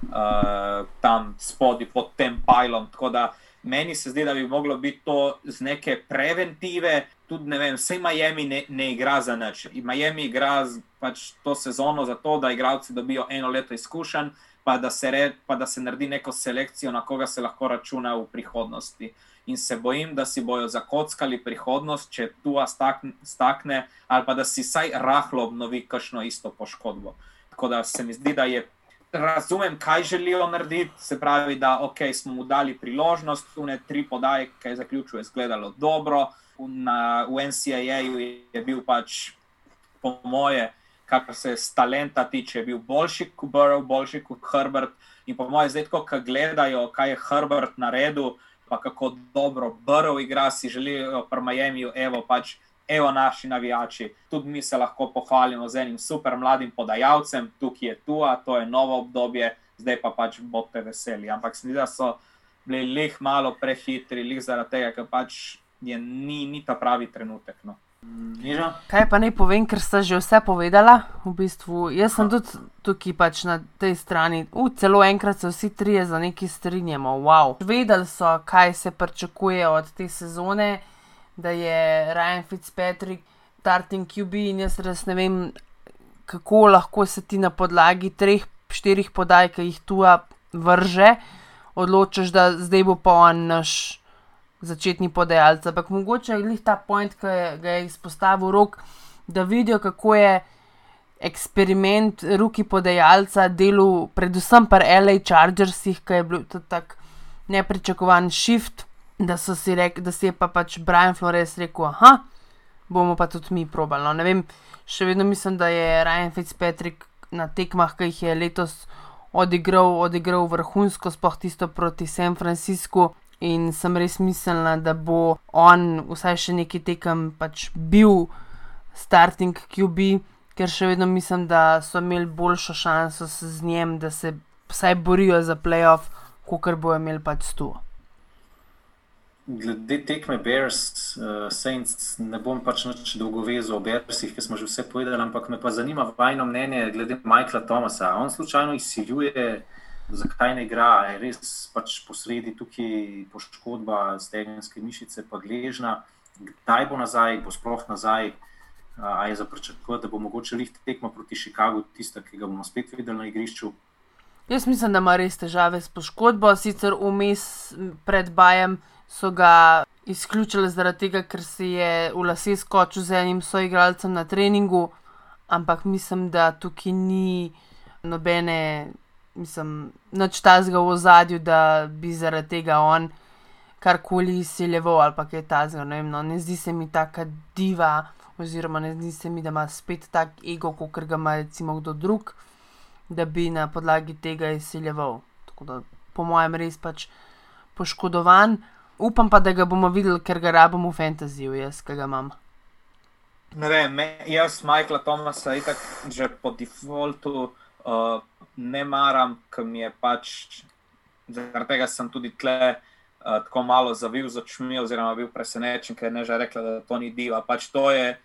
uh, tam spodaj pod tem pajlom. Tako da meni se zdi, da bi moglo biti to z neke preventive, tudi ne vem, vse Miami ne, ne igra za nič. Miami igra pač to sezono zato, da igralci dobijo eno leto izkušenj, pa da, se red, pa da se naredi neko selekcijo, na koga se lahko računa v prihodnosti. In se bojim, da si bojo zakockali prihodnost, če tu stakne, stakne, ali pa da si vsaj rahlo obnovi kakšno isto poškodbo. Tako da se mi zdi, da je. Razumem, kaj želijo narediti, se pravi, da okay, smo mu dali priložnost, tu ne tri podaje, ki je zaključil, je izgledalo dobro, na, v NCAA-ju je bil pač, po moje, kar se z talenta tiče, bil boljši kot Burrow, boljši kot Herbert. In po moje, zdaj, ko gledajo, kaj je Herbert naredil, pa kako dobro Burrow igra, si želijo pri Miami, evo pač. Evo naši navijači, tudi mi se lahko pohvalimo z enim super mladim podajalcem, tukaj je tu, to je novo obdobje, zdaj pa pač bote veseli. Ampak se mi zdi, da so bili lih malo prehitri, lih zaradi tega, ker pač je, ni, ni ta pravi trenutek. No. Niža? Kaj pa naj povem, ker ste že vse povedala? V bistvu, jaz sem tudi tukaj pač na tej strani. U, celo enkrat se vsi trije za nekaj strinjamo. Wow. Vedeli so, kaj se pričakuje od te sezone, da je Ryan Fitzpatrick, starting QB in jaz res ne vem, kako lahko se ti na podlagi treh, štirih podaj, ki jih tu vrže, odločiš, da zdaj bo pa on naš začetni podajalec. Ampak mogoče je glih ta point, ki ga je izpostavil rok, da vidijo, kako je eksperiment roki podajalca delal, predvsem pri LA Chargersih, ki je bil tudi tak nepričakovan shift, da, rek, da si je pa pač Brian Flores rekel, aha, bomo pa tudi mi probali. No, ne vem, še vedno mislim, da je Ryan Fitzpatrick na tekmah, ki jih je letos. Odigral, odigral vrhunsko, sploh tisto proti San Franciscu, In sem res mislila, da bo on vsaj še neki tekem pač bil starting QB, ker še vedno mislim, da so imeli boljšo šanso z njim, da se vsaj borijo za playoff, kot bojo imeli pač tu. Glede tekme Bears, uh, Saints, ne bom pač več dolgo vezal o Bearsih, ki smo že vse povedali, ampak me pa zanima vajno mnenje glede Michaela Thomasa. On slučajno izsiljuje zakaj ne igra, je res pač posredi tukaj poškodba stegenske mišice, pa gležna, kdaj bo nazaj, bo sploh nazaj. A je za pričakovati, da bo mogoče lih tekmo proti Chicagu, tista, ki ga bomo spet videli na igrišču? Jaz mislim, da ima res težave s poškodbo. Sicer vmes pred bajem so ga izključili zaradi tega, ker se je v lase skočil z enim soigralcem na treningu, ampak mislim, da tukaj ni nobene mislim, noč tazga v ozadju, da bi zaradi tega on karkoli izsiljeval ali kaj tazga. Ne, no, ne zdi se mi taka diva, oziroma ne zdi se mi, da ima spet tak ego, kot ga ima recimo kdo drug, da bi na podlagi tega izsiljeval. Tako da, po mojem, res pač poškodovan. Upam pa, da ga bomo videli, ker ga rabimo v fantaziju, jaz, ga imam. Ne vem, jaz, Michael Thomas, itak že po defaultu. Uh, ne maram, ker mi je pač, zaradi tega sem tudi tle uh, tako malo zavil z očmi, oziroma bil presenečen, ker je ne že rekla, da to ni diva. Pač to je,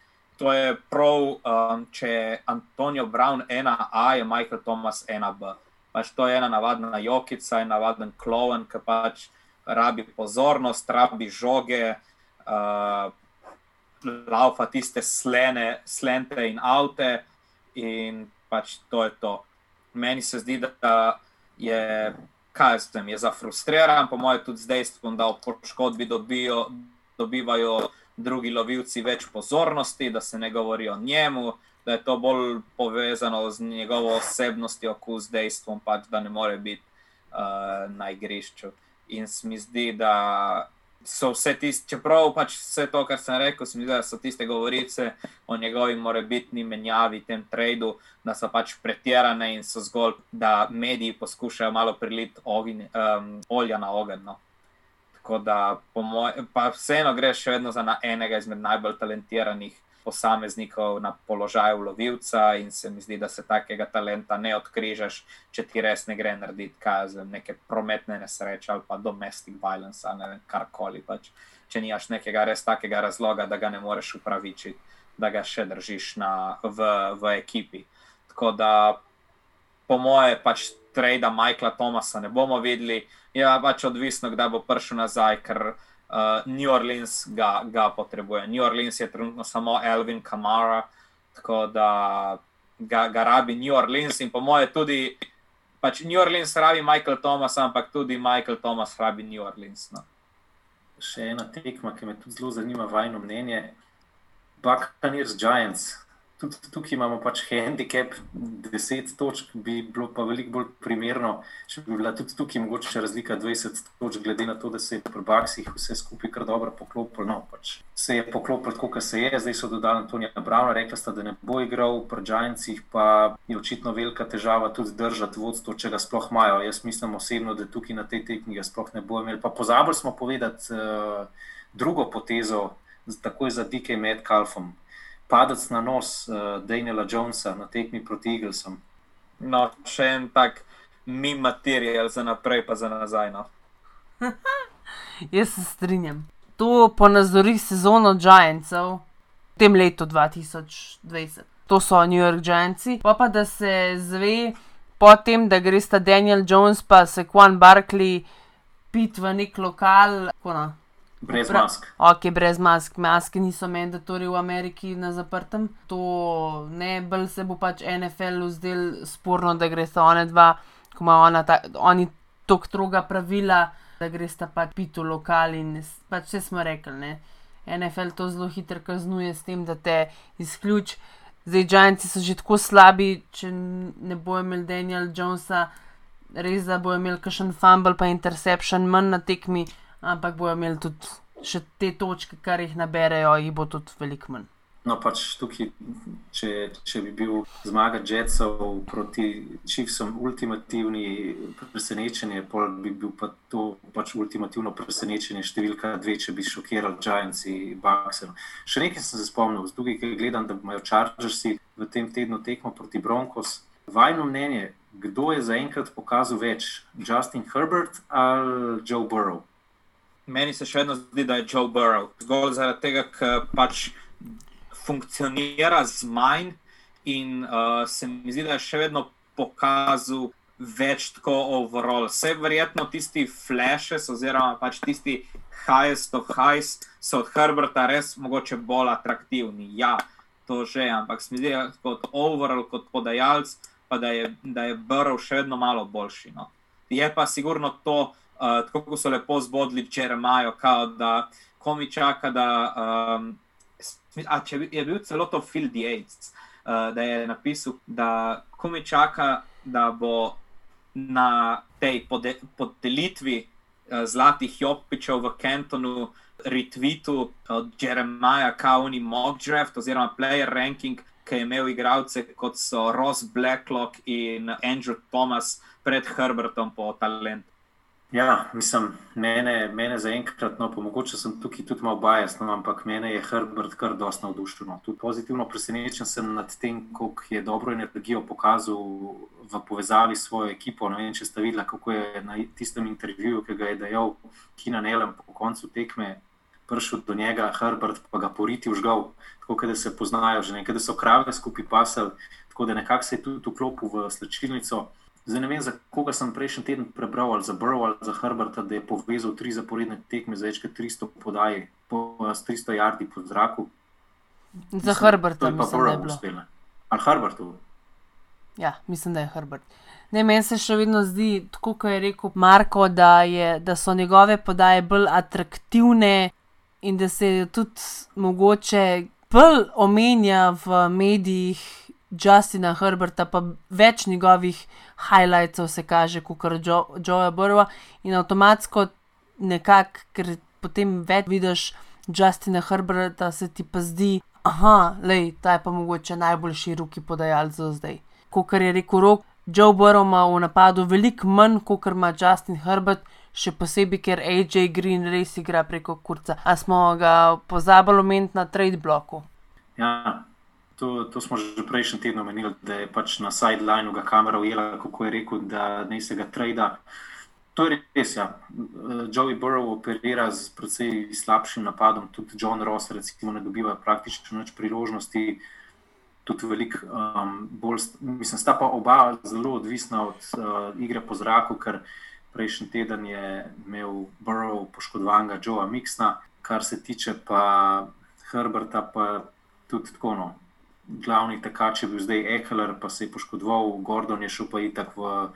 to je prav, um, če je Antonijo Brown 1A, je Michael Thomas 1B. Pač to je ena navadna jokica, en navaden kloven, ki pač rabi pozornost, rabi žoge. Uh, Laufa tiste slene, slente in avte, in pač to je to meni se zdi, da je, kaj z tem, je zafrustriran, po mojem, tudi z dejstvom, da v poškodbi dobijo, dobivajo drugi lovilci več pozornosti, da se ne govori o njemu, da je to bolj povezano z njegovo osebnostjo, kot z dejstvom, pač, da ne more biti uh, na igrišču. In se mi zdi, da so vse tiste, čeprav pač vse to, kar sem rekel, se mi zdi, da so tiste govorice o njegovi morebitni menjavi, tem tradu, da so pač pretirane in so zgolj, da mediji poskušajo malo priliti um, olja na ogenj. No. Tako da, moj, pa vseeno greš še vedno za enega izmed najbolj talentiranih posameznikov na položaju lovilca, in se mi zdi, da se takega talenta ne odkrižaš, če ti res ne gre narediti kazen, neke prometne nesreče ali pa domestic violence ali karkoli. Pač. Če nimaš nekega res takega razloga, da ga ne moreš upravičiti, da ga še držiš na, v, v ekipi. Tako da, po moje, pač trade Michaela Thomasa ne bomo videli, je pač odvisno, kdaj bo prišel nazaj. Ker, uh, New Orleans ga, ga potrebuje. New Orleans je trenutno samo Elvin Kamara, tako da ga, ga rabi New Orleans in po moje tudi. Pač New Orleans rabi Michael Thomas, ampak tudi Michael Thomas rabi New Orleans. No. Še ena tekma, ki me tudi zelo zanima, vajno mnenje. Buccaneers Giants, tudi tukaj imamo pač handicap, 10 točk, bi bilo pa veliko bolj primerno, če bi bila tudi tukaj mogoče razlika 20 točk, glede na to, da se je pri Baksih vse skupaj kar dobro poklopilo. No, pač se je poklopilo tako, kot se je, zdaj so dodali Antonija Brauna, rekla sta, da ne bo igral, pri Giantsih pa je očitno velika težava tudi držati vodstvo, če ga sploh imajo. Jaz mislim osebno, da tukaj na tej tekmi ga sploh ne bo imel. Pa pozabili smo povedati uh, drugo potezo, takoj za DK Metcalfom padec na nos uh, Daniela Jonesa na tekmi proti Eaglesom. No, še en tak mi material za naprej, pa za nazaj. No. Jaz se strinjam. To ponazori sezono Giantsov v tem letu 2020. To so New York Giantsi. Pa pa da se zve, potem, da gre sta Daniel Jones pa Sequan Barkley pit v nek lokal. Kona, Brez mask. Ok, brez mask. Maske niso mandatori v Ameriki na zaprtem. To ne, bolj se bo pač NFL vzdel sporno, da gre sta ona dva, ko ima ona ta, oni tok stroga pravila, da gre sta pač pitu lokal in pač vse smo rekli, ne. NFL to zelo hitro kaznuje s tem, da te izključ. Zdaj, Giantsi so že tako slabi, če ne bo imel Daniel Jonesa, res da bo imel kakšen fumble pa interception manj na tekmi ampak bojo imeli tudi še te točke, kar jih naberejo, jih bo tudi veliko manj. No, pač tukaj, če, če bi bil zmaga Jetsov proti Chiefsom, ultimativni presenečenje, pol bi bil pa to pač ultimativno presenečenje številka dve, če bi šokiral Giants in Bucks. Še nekaj sem se spomnil, z drugih gledam, da imajo Chargersi v tem tednu tekmo proti Broncos. Vajno mnenje, kdo je zaenkrat pokazal več, Justin Herbert ali Joe Burrow? Meni se še vedno zdi, da je Joe Burrow. Zgolj zaradi tega, ker pač funkcionira z manj in uh, se mi zdi, da je še vedno pokazal več tako overall. Vse verjetno tisti flashes, oziroma pač tisti highest of highs, so od Herberta res mogoče bolj atraktivni. Ja, to že, ampak se mi zdi, da kot overall, kot podajalec, pa da je, da je Burrow še vedno malo boljši. No. Je pa sigurno to, uh, tako kot so lepo zbodli, če imajo, da komi čaka. Da, um, a, če je bil celo to Phil Dietz, uh, da je napisal, da komi čaka, da bo na tej podelitvi uh, zlatih jopičev v Kentonu. Retweetu od Jeremaja Kauni Mock Draft oziroma Player Ranking, ki je imel igralce kot so Ross Blacklock in Andrew Thomas pred Herbertom po talentu. Ja, mislim, mene, mene zaenkrat, no, mogoče sem tukaj tudi malo bajas, no, ampak mene je Herbert kar dosta navdušen. No. Tudi pozitivno presenečen sem nad tem, koliko je dobro energijo pokazal v povezavi s svojo ekipo. Ne vem, če ste videli, kako je na tistem intervjuju, ki ga je dejal Kina Nelem po koncu tekme, prišel do njega Herbert, pa ga poriti v žgal, tako da se poznajo že nekaj, da so krave skupaj pasali, tako da nekako se je tudi vklopil v slčilnico. Zdaj ne vem, za koga sem prejšnji teden prebral, ali za Burrow ali za Herberta, da je povezal tri zaporedne tekme za več kot 300 podaj, po 300 jardi po zraku. Za Herberta je pa Burrow uspel. Ali Herbertu? Ja, mislim, da je Herbert. Ne, meni se še vedno zdi, tako kot je rekel Marko, da, je, da so njegove podaje bolj atraktivne in da se tudi mogoče bolj omenja v medijih Justina Herberta, pa več njegovih highlightsov se kaže kot jo, Joeja Burrowa in avtomatsko nekako, ker potem več vidiš Justina Herberta, se ti pa zdi, aha, lej, ta je pa mogoče najboljši ruki podajalec za zdaj. Kot je rekel rok, Joe Burrow ima v napadu veliko manj, kot ima Justin Herbert, še posebej, ker AJ Green res igra preko kurca. A smo ga pozabili omeniti na trade bloku? Ja, to, to smo že prejšnji teden omenili, da je pač na sidelineu ga kamera ujela, kako je rekel, da ne se ga trada. To je res. Ja. Joey Burrow operira z precej slabšim napadom, tudi John Ross, recimo, ne dobiva praktično več priložnosti. Tudi veliko, um, bolj, mislim, sta pa oba zelo odvisna od uh, igre po zraku, ker prejšnji teden je imel Burrow poškodovanega Joea Mixna, kar se tiče pa Herberta, pa tudi tako. No. Glavni tekač je bil zdaj Ekeler, pa se je poškodoval, Gordon je šel pa itak v,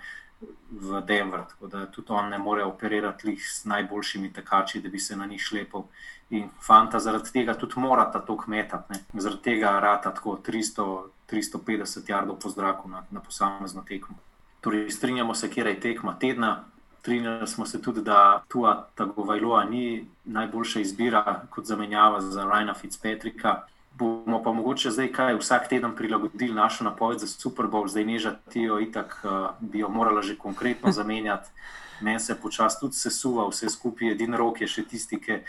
v Denver, tako da tudi on ne more operirati s najboljšimi tekači, da bi se na njih šlepal. In fanta zaradi tega tudi mora ta tok metati, zaradi tega rata tako 300, 350 jardov po zraku na, na posamezno tekmo. Torej, strinjamo se, kje je tekma tedna. Strinjali smo se tudi, da Tua Tagovailoa ni najboljša izbira kot zamenjava za Rajna Fitzpatricka bomo pa mogoče zdaj kaj vsak teden prilagodili našo napoved za Super Bowl, zdaj nežati jo, itak uh, bi jo morala že konkretno zamenjati. Meni se počasi tudi sesuva, vse skupaj, edin rok je še tisti, ki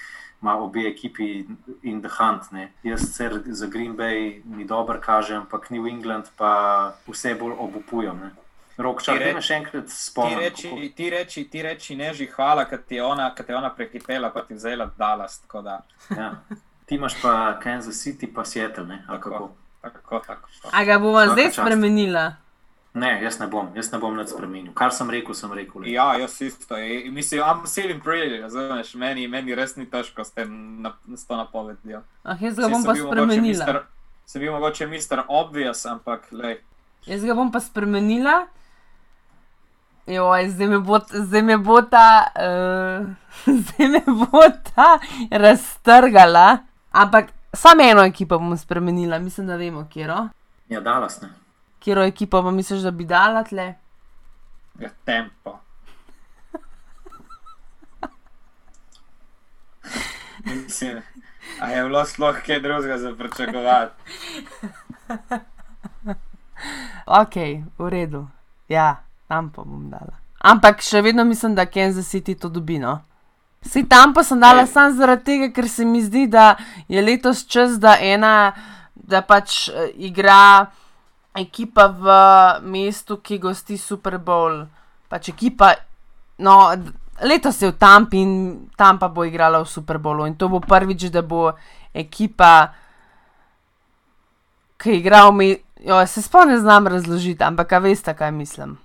ima obe ekipi in the hunt. Ne. Jaz sicer za Green Bay ni dober, kažem, ampak New England pa vse bolj obupujem. Ne. Rok, če re, še enkrat spomnim. Ti reči, ti reči, ti reči ne že hvala, ker ti je ona, ona prehitela, pa ti vzela Dallas. Ja. Ti imaš pa Kansas City, pa Seattle. Tako, tako, tako. A ga bomo zdaj spremenila? Ne, jaz ne bom, jaz ne bom več spremenil. Kar sem rekel, sem rekel. Le. Ja, jaz isto. Mislim, I'm still pretty, razumeš, meni, meni res ni težko s tem na, s to napovedjo. Ah, jaz ga bom pa spremenila. Sem bil mogoče mister obvious, ampak le. Jaz ga bom pa spremenila. Joj, zdaj me bo, zdaj me bo ta, uh, zdaj me bo ta raztrgala. Ampak samo eno ekipo bom spremenila, mislim, da vemo, kje je. Ja, dala ste. Kjer ekipo pa misliš, da bi dala tle? Ja, tempo. Mislim, a je bilo sploh kaj drugega za pričakovati? ok, v redu. Ja, tam pa bom dala. Ampak še vedno mislim, da Kansas City to dobi, no? Si tam pa sem dala samo zaradi tega, ker se mi zdi, da je letos čas, da ena, da pač uh, igra ekipa v mestu, ki gosti Super Bowl. Pač ekipa, no, letos je v Tampi in tam pa bo igrala v Super Bowlu. In to bo prvič, da bo ekipa, ki igra v mestu. Se spomnim, znam razložiti, ampak veste, kaj mislim.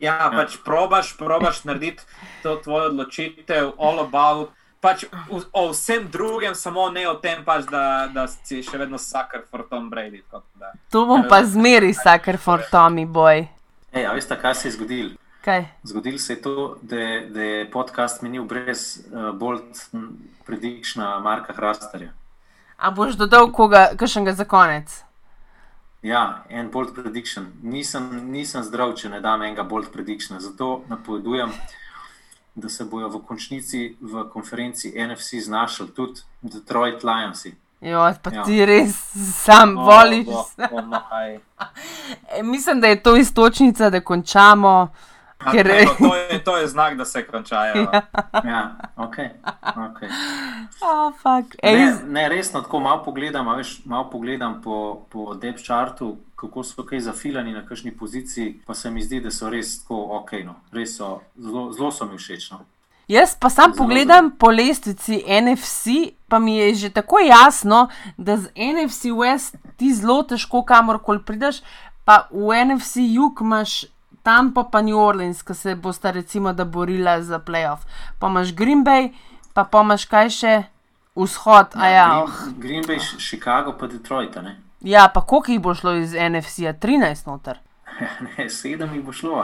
Ja, ja, pač probaš, probaš narediti to tvojo odločitev, all about. Pač v, o vsem drugem, samo ne o tem, pač, da, da si še vedno sucker for Tom Brady. Da, to bom pa zmeri sucker for Tommy Boy. Ej, a veste, kaj se je zgodilo? Kaj? Zgodilo se je to, da, da je podcast minil brez uh, bolj predikšna Marka Hrastarja. A boš dodal koga, kakšnega za konec? Ja, en bold prediction. Nisem, nisem zdrav, če ne dam enega bold prediction. Zato napovedujem, da se bojo v končnici v konferenci NFC znašli tudi Detroit Lions. Jo, pa ja. ti res sam oh, voliš. Oh, oh, oh, Mislim, da je to istočnica, da končamo. Ker... Ne, no, to, je, to je znak, da se končajo. ja, ja okay. Okay. Oh, ne, ne, resno, tako malo pogledam, veš, malo pogledam po, po depth chartu, kako so kaj zafilani na kakšni poziciji, pa se mi zdi, da so res tako ok. No. Res so, zelo, zelo so mi všeč. No. Jaz pa sam zelo pogledam zelo. po lestvici NFC, pa mi je že tako jasno, da z NFC West ti zelo težko kamorkoli prideš, pa v NFC Jug imaš tam pa pa New Orleans, ki se bosta recimo da borila za playoff. Pa imaš Green Bay, pa pa imaš kaj še vzhod. Ja, ja, Green, oh. Green Bay, Chicago, pa Detroit. Ne? Ja, pa koliko jih bo šlo iz NFC-a? 13 noter. Ne, sedem jih bo šlo.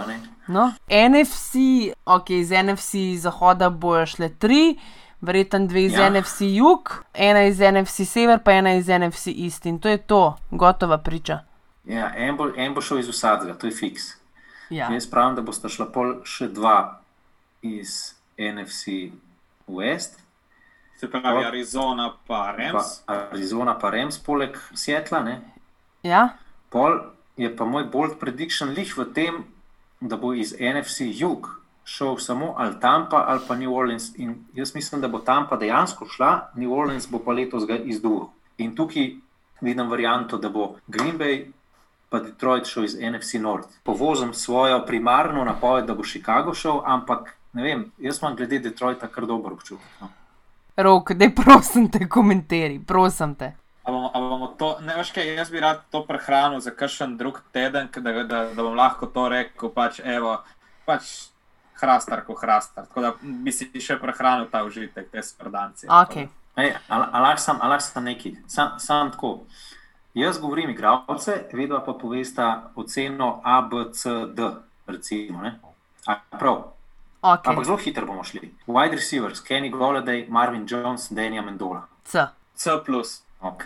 No, NFC, ok, iz NFC zahoda bojo šle tri, verjetno dve iz Ja. NFC jug, ena iz NFC sever, pa ena iz NFC east. In to je to, gotova priča. Ja, en, bo, en bo šel iz vsakega, to je fiks. Ja. Jaz pravim, da bosta šla pol še dva iz NFC West, Se pravi, Ok. Arizona pa pa Rams. Arizona, pa Rams, poleg Sietla. Ne? ja? Pol je pa moj bold prediction lih v tem, da bo iz NFC jug šel samo ali Tampa ali pa New Orleans. In jaz mislim, da bo Tampa dejansko šla, New Orleans bo pa letos ga izdul. In tukaj vidim varianto, da bo Green Bay pa Detroit šel iz NFC North. Povozim svojo primarno napoved, da bo Chicago šel, ampak ne vem, jaz imam glede Detroita kar dober občutek. No. Rok, da prosim te komentiraj, prosim te. A bomo, a bomo to, ne veš kaj, jaz bi rad to prehranil za kakšen drug teden, da, da, da bom lahko to rekel, pač evo, pač hrastar, ko hrastar. Tako da bi si še prehranil ta užitek, te sprdanci. Okay. Ej, a- a lahko lahko sam neki, sam, sam tako. Jaz govorim igralce, vedno pa povesta oceno A, B, C, D. Recimo, ne? A, prav. Okay. Ampak zelo hitro bomo šli. Wide receivers, Kenny Golladay, Marvin Jones, Daniel Mendola. C. C. plus. Ok,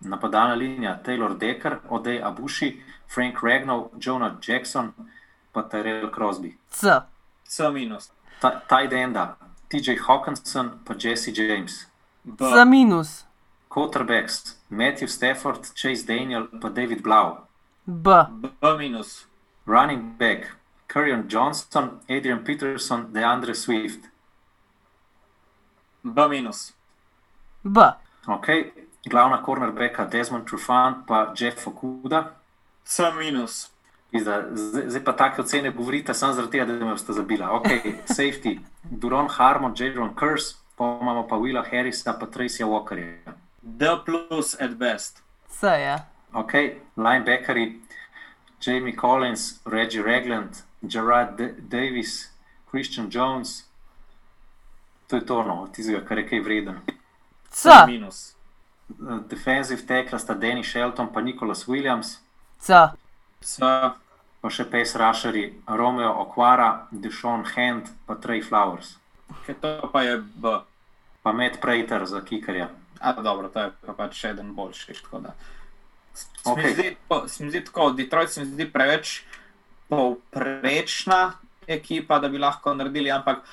napadalna linija Taylor Decker, Odej Abushi, Frank Ragnall, Jonah Jackson, pa Tyrell Crosby. C. C minus. Ta- Tight enda, TJ Hawkinson, pa Jesse James. B. C minus. Quarterbacks, Matthew Stafford, Chase Daniel, pa David Blau. B. B minus. Running back, Currion Johnson, Adrian Peterson, DeAndre Swift. B minus. B. Ok, glavna cornerbacka Desmond Trufant, pa Jeff Okuda. C minus. Zdaj, zdaj pa take ocene govorite, samo zaradi tega, da me boste zabila. Ok, safety, Duron Harmon, Jadron Curse, pa imamo pa Willa Harrisa, pa Tracyja Walkerja. D plus at best. C je. Ok, linebackeri, Jamie Collins, Reggie Regland, Gerard D Davis, Christian Jones. To je to, no, tistega, kar je kaj vreden. C. C minus. Defensive tackle sta Danny Shelton, pa Nicholas Williams, C. C. pa še pace rusheri Romeo Okvara, Deshaun Hand, pa Trey Flowers, Kaj to pa je B. pa Matt Prater za kikarja. A, dobro, to je pa pač še eden boljši. Okej. zdi Se mi zdi tako, Detroit se mi zdi preveč povprečna ekipa, da bi lahko naredili, ampak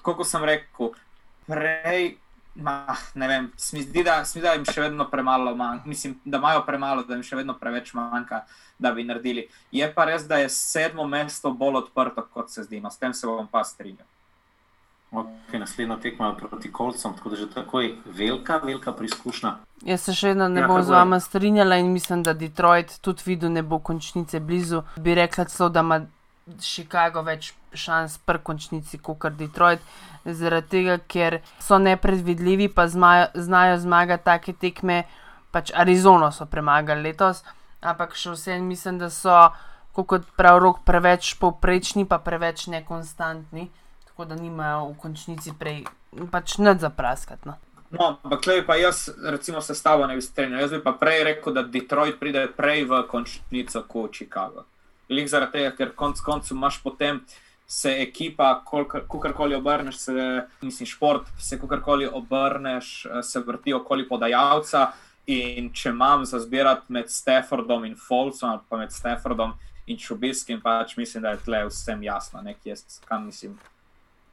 tako kot sem rekel, prej. Ma, ne vem, se mi zdi, da, mi zdi, da jim še vedno premalo manjka, mislim, da imajo premalo, da jim še vedno preveč manjka, da bi naredili. Je pa res, da je sedmo mesto bolj odprto, kot se zdi, no, s tem se bom pa strinjal. Okay, naslednjo tekmo je proti Kolcom, tako da že takoj velika, velika preizkušnja. Jaz se še vedno ne Ja, bom z vama strinjala in mislim, da Detroit tudi videl ne bo končnice blizu. Bi rekla celo, da ima Chicago več šans pri končnici kot Detroit, zaradi tega, ker so nepredvidljivi, pa zmajo, znajo zmagati take tekme. Pač Arizono so premagali letos, ampak še vsem mislim, da so, ko kot prav rok, preveč povprečni, pa preveč nekonstantni, tako da nimajo v končnici prej pač nad zapraskati. No. No, ampak klej pa jaz, recimo, se s tabo ne bi strinjal. Jaz bi pa prej rekel, da Detroit pride prej v končnico kot Chicago. Lik zaradi tega, ker konc koncev imaš potem se ekipa, kakorkoli obrneš, se, mislim, šport, se kakorkoli obrneš, se vrti okoli podajalca. In če imam za zbirati med Staffordom in Folsom, ali pa med Staffordom in Čubiskim, pač mislim, da je tle vsem jasno, nekje, kam, mislim,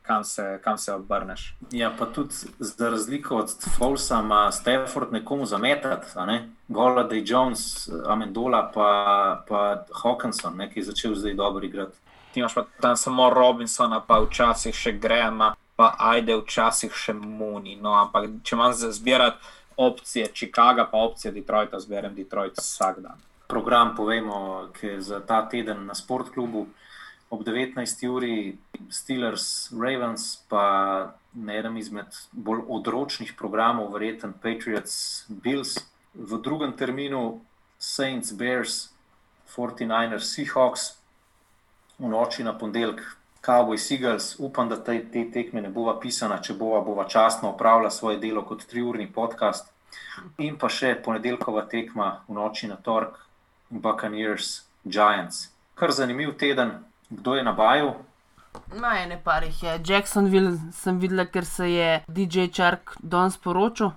kam, se, kam se obrneš. Ja, pa tudi za razliko od Folsa ima Stafford nekomu zametati, a ne? Golladay Jones, Amendola pa, pa Hawkinson, ne, ki je začel zdaj dobro igrati. Ti imaš pa tam samo Robinsona, pa včasih še Grema, pa ajde včasih še Muni. No, ampak če imam za zbirati opcije Chicaga, pa opcije Detroita, zberem Detroit vsak dan. Program povemo, ki je za ta teden na sportklubu ob 19. uri Steelers, Ravens, pa na enem izmed bolj odročnih programov, verjeten Patriots, Bills, v drugem terminu Saints, Bears, 49ers, Seahawks, v noči na ponedeljek, Cowboys, Eagles. Upam, da te, te tekme ne bova pisana, če bova, bova častno opravila svoje delo kot triurni podcast. In pa še ponedeljkova tekma v noči na torek, Buccaneers, Giants. Kar zanimiv teden, kdo je na baju, Na ene parih je. Jacksonville sem videla, ker se je DJ Čark danes poročil.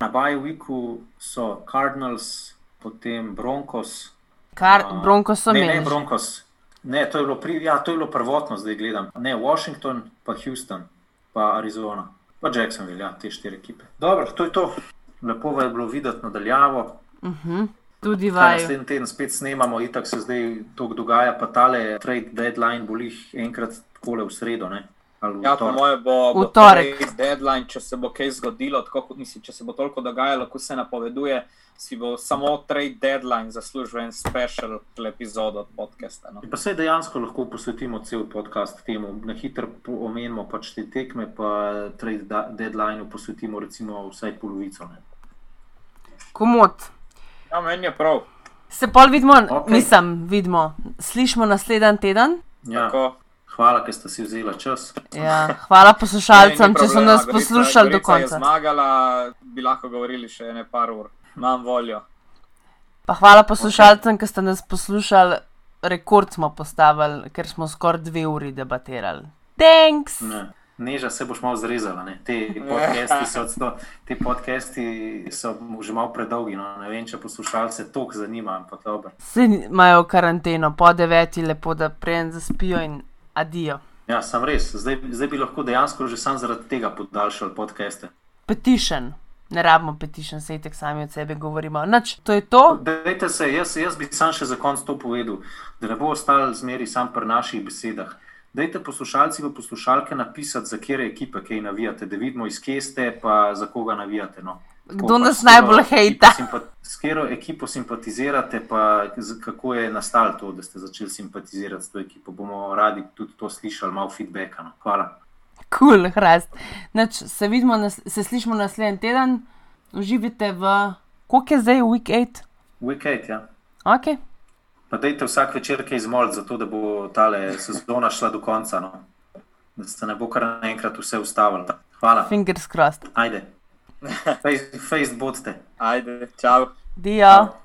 Na Bajviku so Cardinals, potem Broncos. Kar a, Bronco so ne, ne, imeli. Broncos. Ne, to je, bilo pri, ja, to je bilo prvotno, zdaj gledam. Ne, Washington, pa Houston, pa Arizona, pa Jacksonville, ja, te štiri ekipe. Dobro, to je to. Lepo je bilo videti nadaljavo. Tudi vaju. naslednji teden spet snemamo, itak se zdaj to dogaja, pa tale trade deadline bo jih enkrat takole v sredo. Ne? Ali v Ja, po torek. mojem bo, bo V torek. trade deadline, če se bo kaj zgodilo, tako kot mislim, če se bo toliko dogajalo, kot se napoveduje, si bo samo trade deadline zaslužil en special epizod od podcasta. No. Pa se dejansko lahko posvetimo cel podcast temu. Na hitro omenimo pač te tekme, pa trade deadlineu posvetimo recimo vsaj polovico. Ne? Komod. Ja, meni je prav. Se pol vidimo, okay. Mislim, vidimo, slišimo naslednji teden. Ja, Tako. hvala, ker ste si vzeli čas. Ja, hvala poslušalcem, Ne, če so nas Gorica- poslušali do Gorica je konca. zmagala, bi lahko govorili še ene par ur. Imam voljo. Pa hvala poslušalcem, ki ste nas poslušali. Rekord smo postavili, ker smo skoraj dve uri debatirali. Thanks! Ne. Neža se boš malo zrezala. Ne? Te podcasti so, odsto, te podcasti so že malo predolgi. No? Ne vem, če poslušalce toliko zanima, ampak dobro. Vsi imajo karanteno, po deveti, lepo da prejem zaspijo in adijo. Ja, sem res. Zdaj, zdaj bi lahko dejansko že sam zaradi tega podaljšal podcaste. Petition. Ne rabimo petition, sej tek sami od sebe govorimo. Nač, to je to. Dajte se, jaz, jaz bi sam še za konec to povedal, da ne bo ostal zmeri sam pri naših besedah. Dajte poslušalci v poslušalke napisati, za kere ekipe kaj navijate, da vidimo iz kje ste, pa za koga navijate. No. Kdo Tako, pa nas s katero najbolj hejta? S katero ekipo simpatizirate, pa kako je nastalo to, da ste začeli simpatizirati s to ekipo. Bomo radi tudi to slišali, malo feedbacka. No. Hvala. Kul, cool, hrast. Nač, se, vidimo, nas, se slišimo naslednji teden, uživite v. Koliko je zdaj, week 8? Weekend, ja. Ok, Pa dajte vsak večer kaj izmoliti, zato da bo tale sezona šla do konca. No. Da se ne bo kar naenkrat vse ustavilo. Hvala. fingers crossed. Ajde. Face, face bodte. Ajde, čau. Dio.